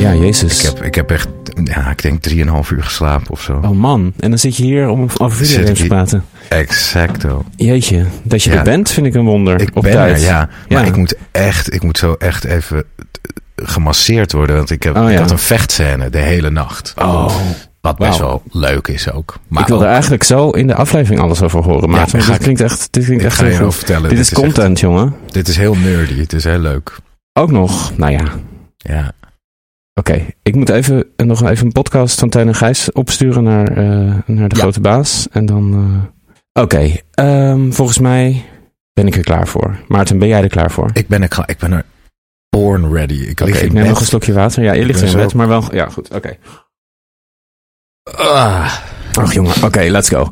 Ja, jezus. Ik heb, ik heb echt, ja, ik denk 3,5 uur geslapen of zo. Oh man, en dan zit je hier om over Zit videogames te praten. Exacto. Jeetje, dat je Ja. er bent vind ik een wonder. Ik op ben tijd. er, ja. Maar Ja. ik moet echt, ik moet zo echt even gemasseerd worden. Want ik, heb, Oh, ik had een vechtscène de hele nacht. Oh, Wat best wel leuk is ook. Maar ik wil er eigenlijk zo in de aflevering alles over horen. Maar Ja, dit ik- klinkt echt, dit klinkt ik echt ga heel je vertellen. Dit is echt- content, jongen. dit is heel nerdy. Het is heel leuk. Ook nog, nou ja. Ja. Oké, ik moet even, eh, nog even een podcast van Teun en Gijs opsturen naar, eh, naar de Ja. grote baas. En dan... eh, Oké, ehm, volgens mij ben ik er klaar voor. Maarten, ben jij er klaar voor? Ik ben er, klaar- ik ben er born ready. Ik lig ik neem bed. nog een slokje water. Ja, je ligt in bed, maar wel... Ja, goed, oké. Ah. Ach jongen, oké, let's go.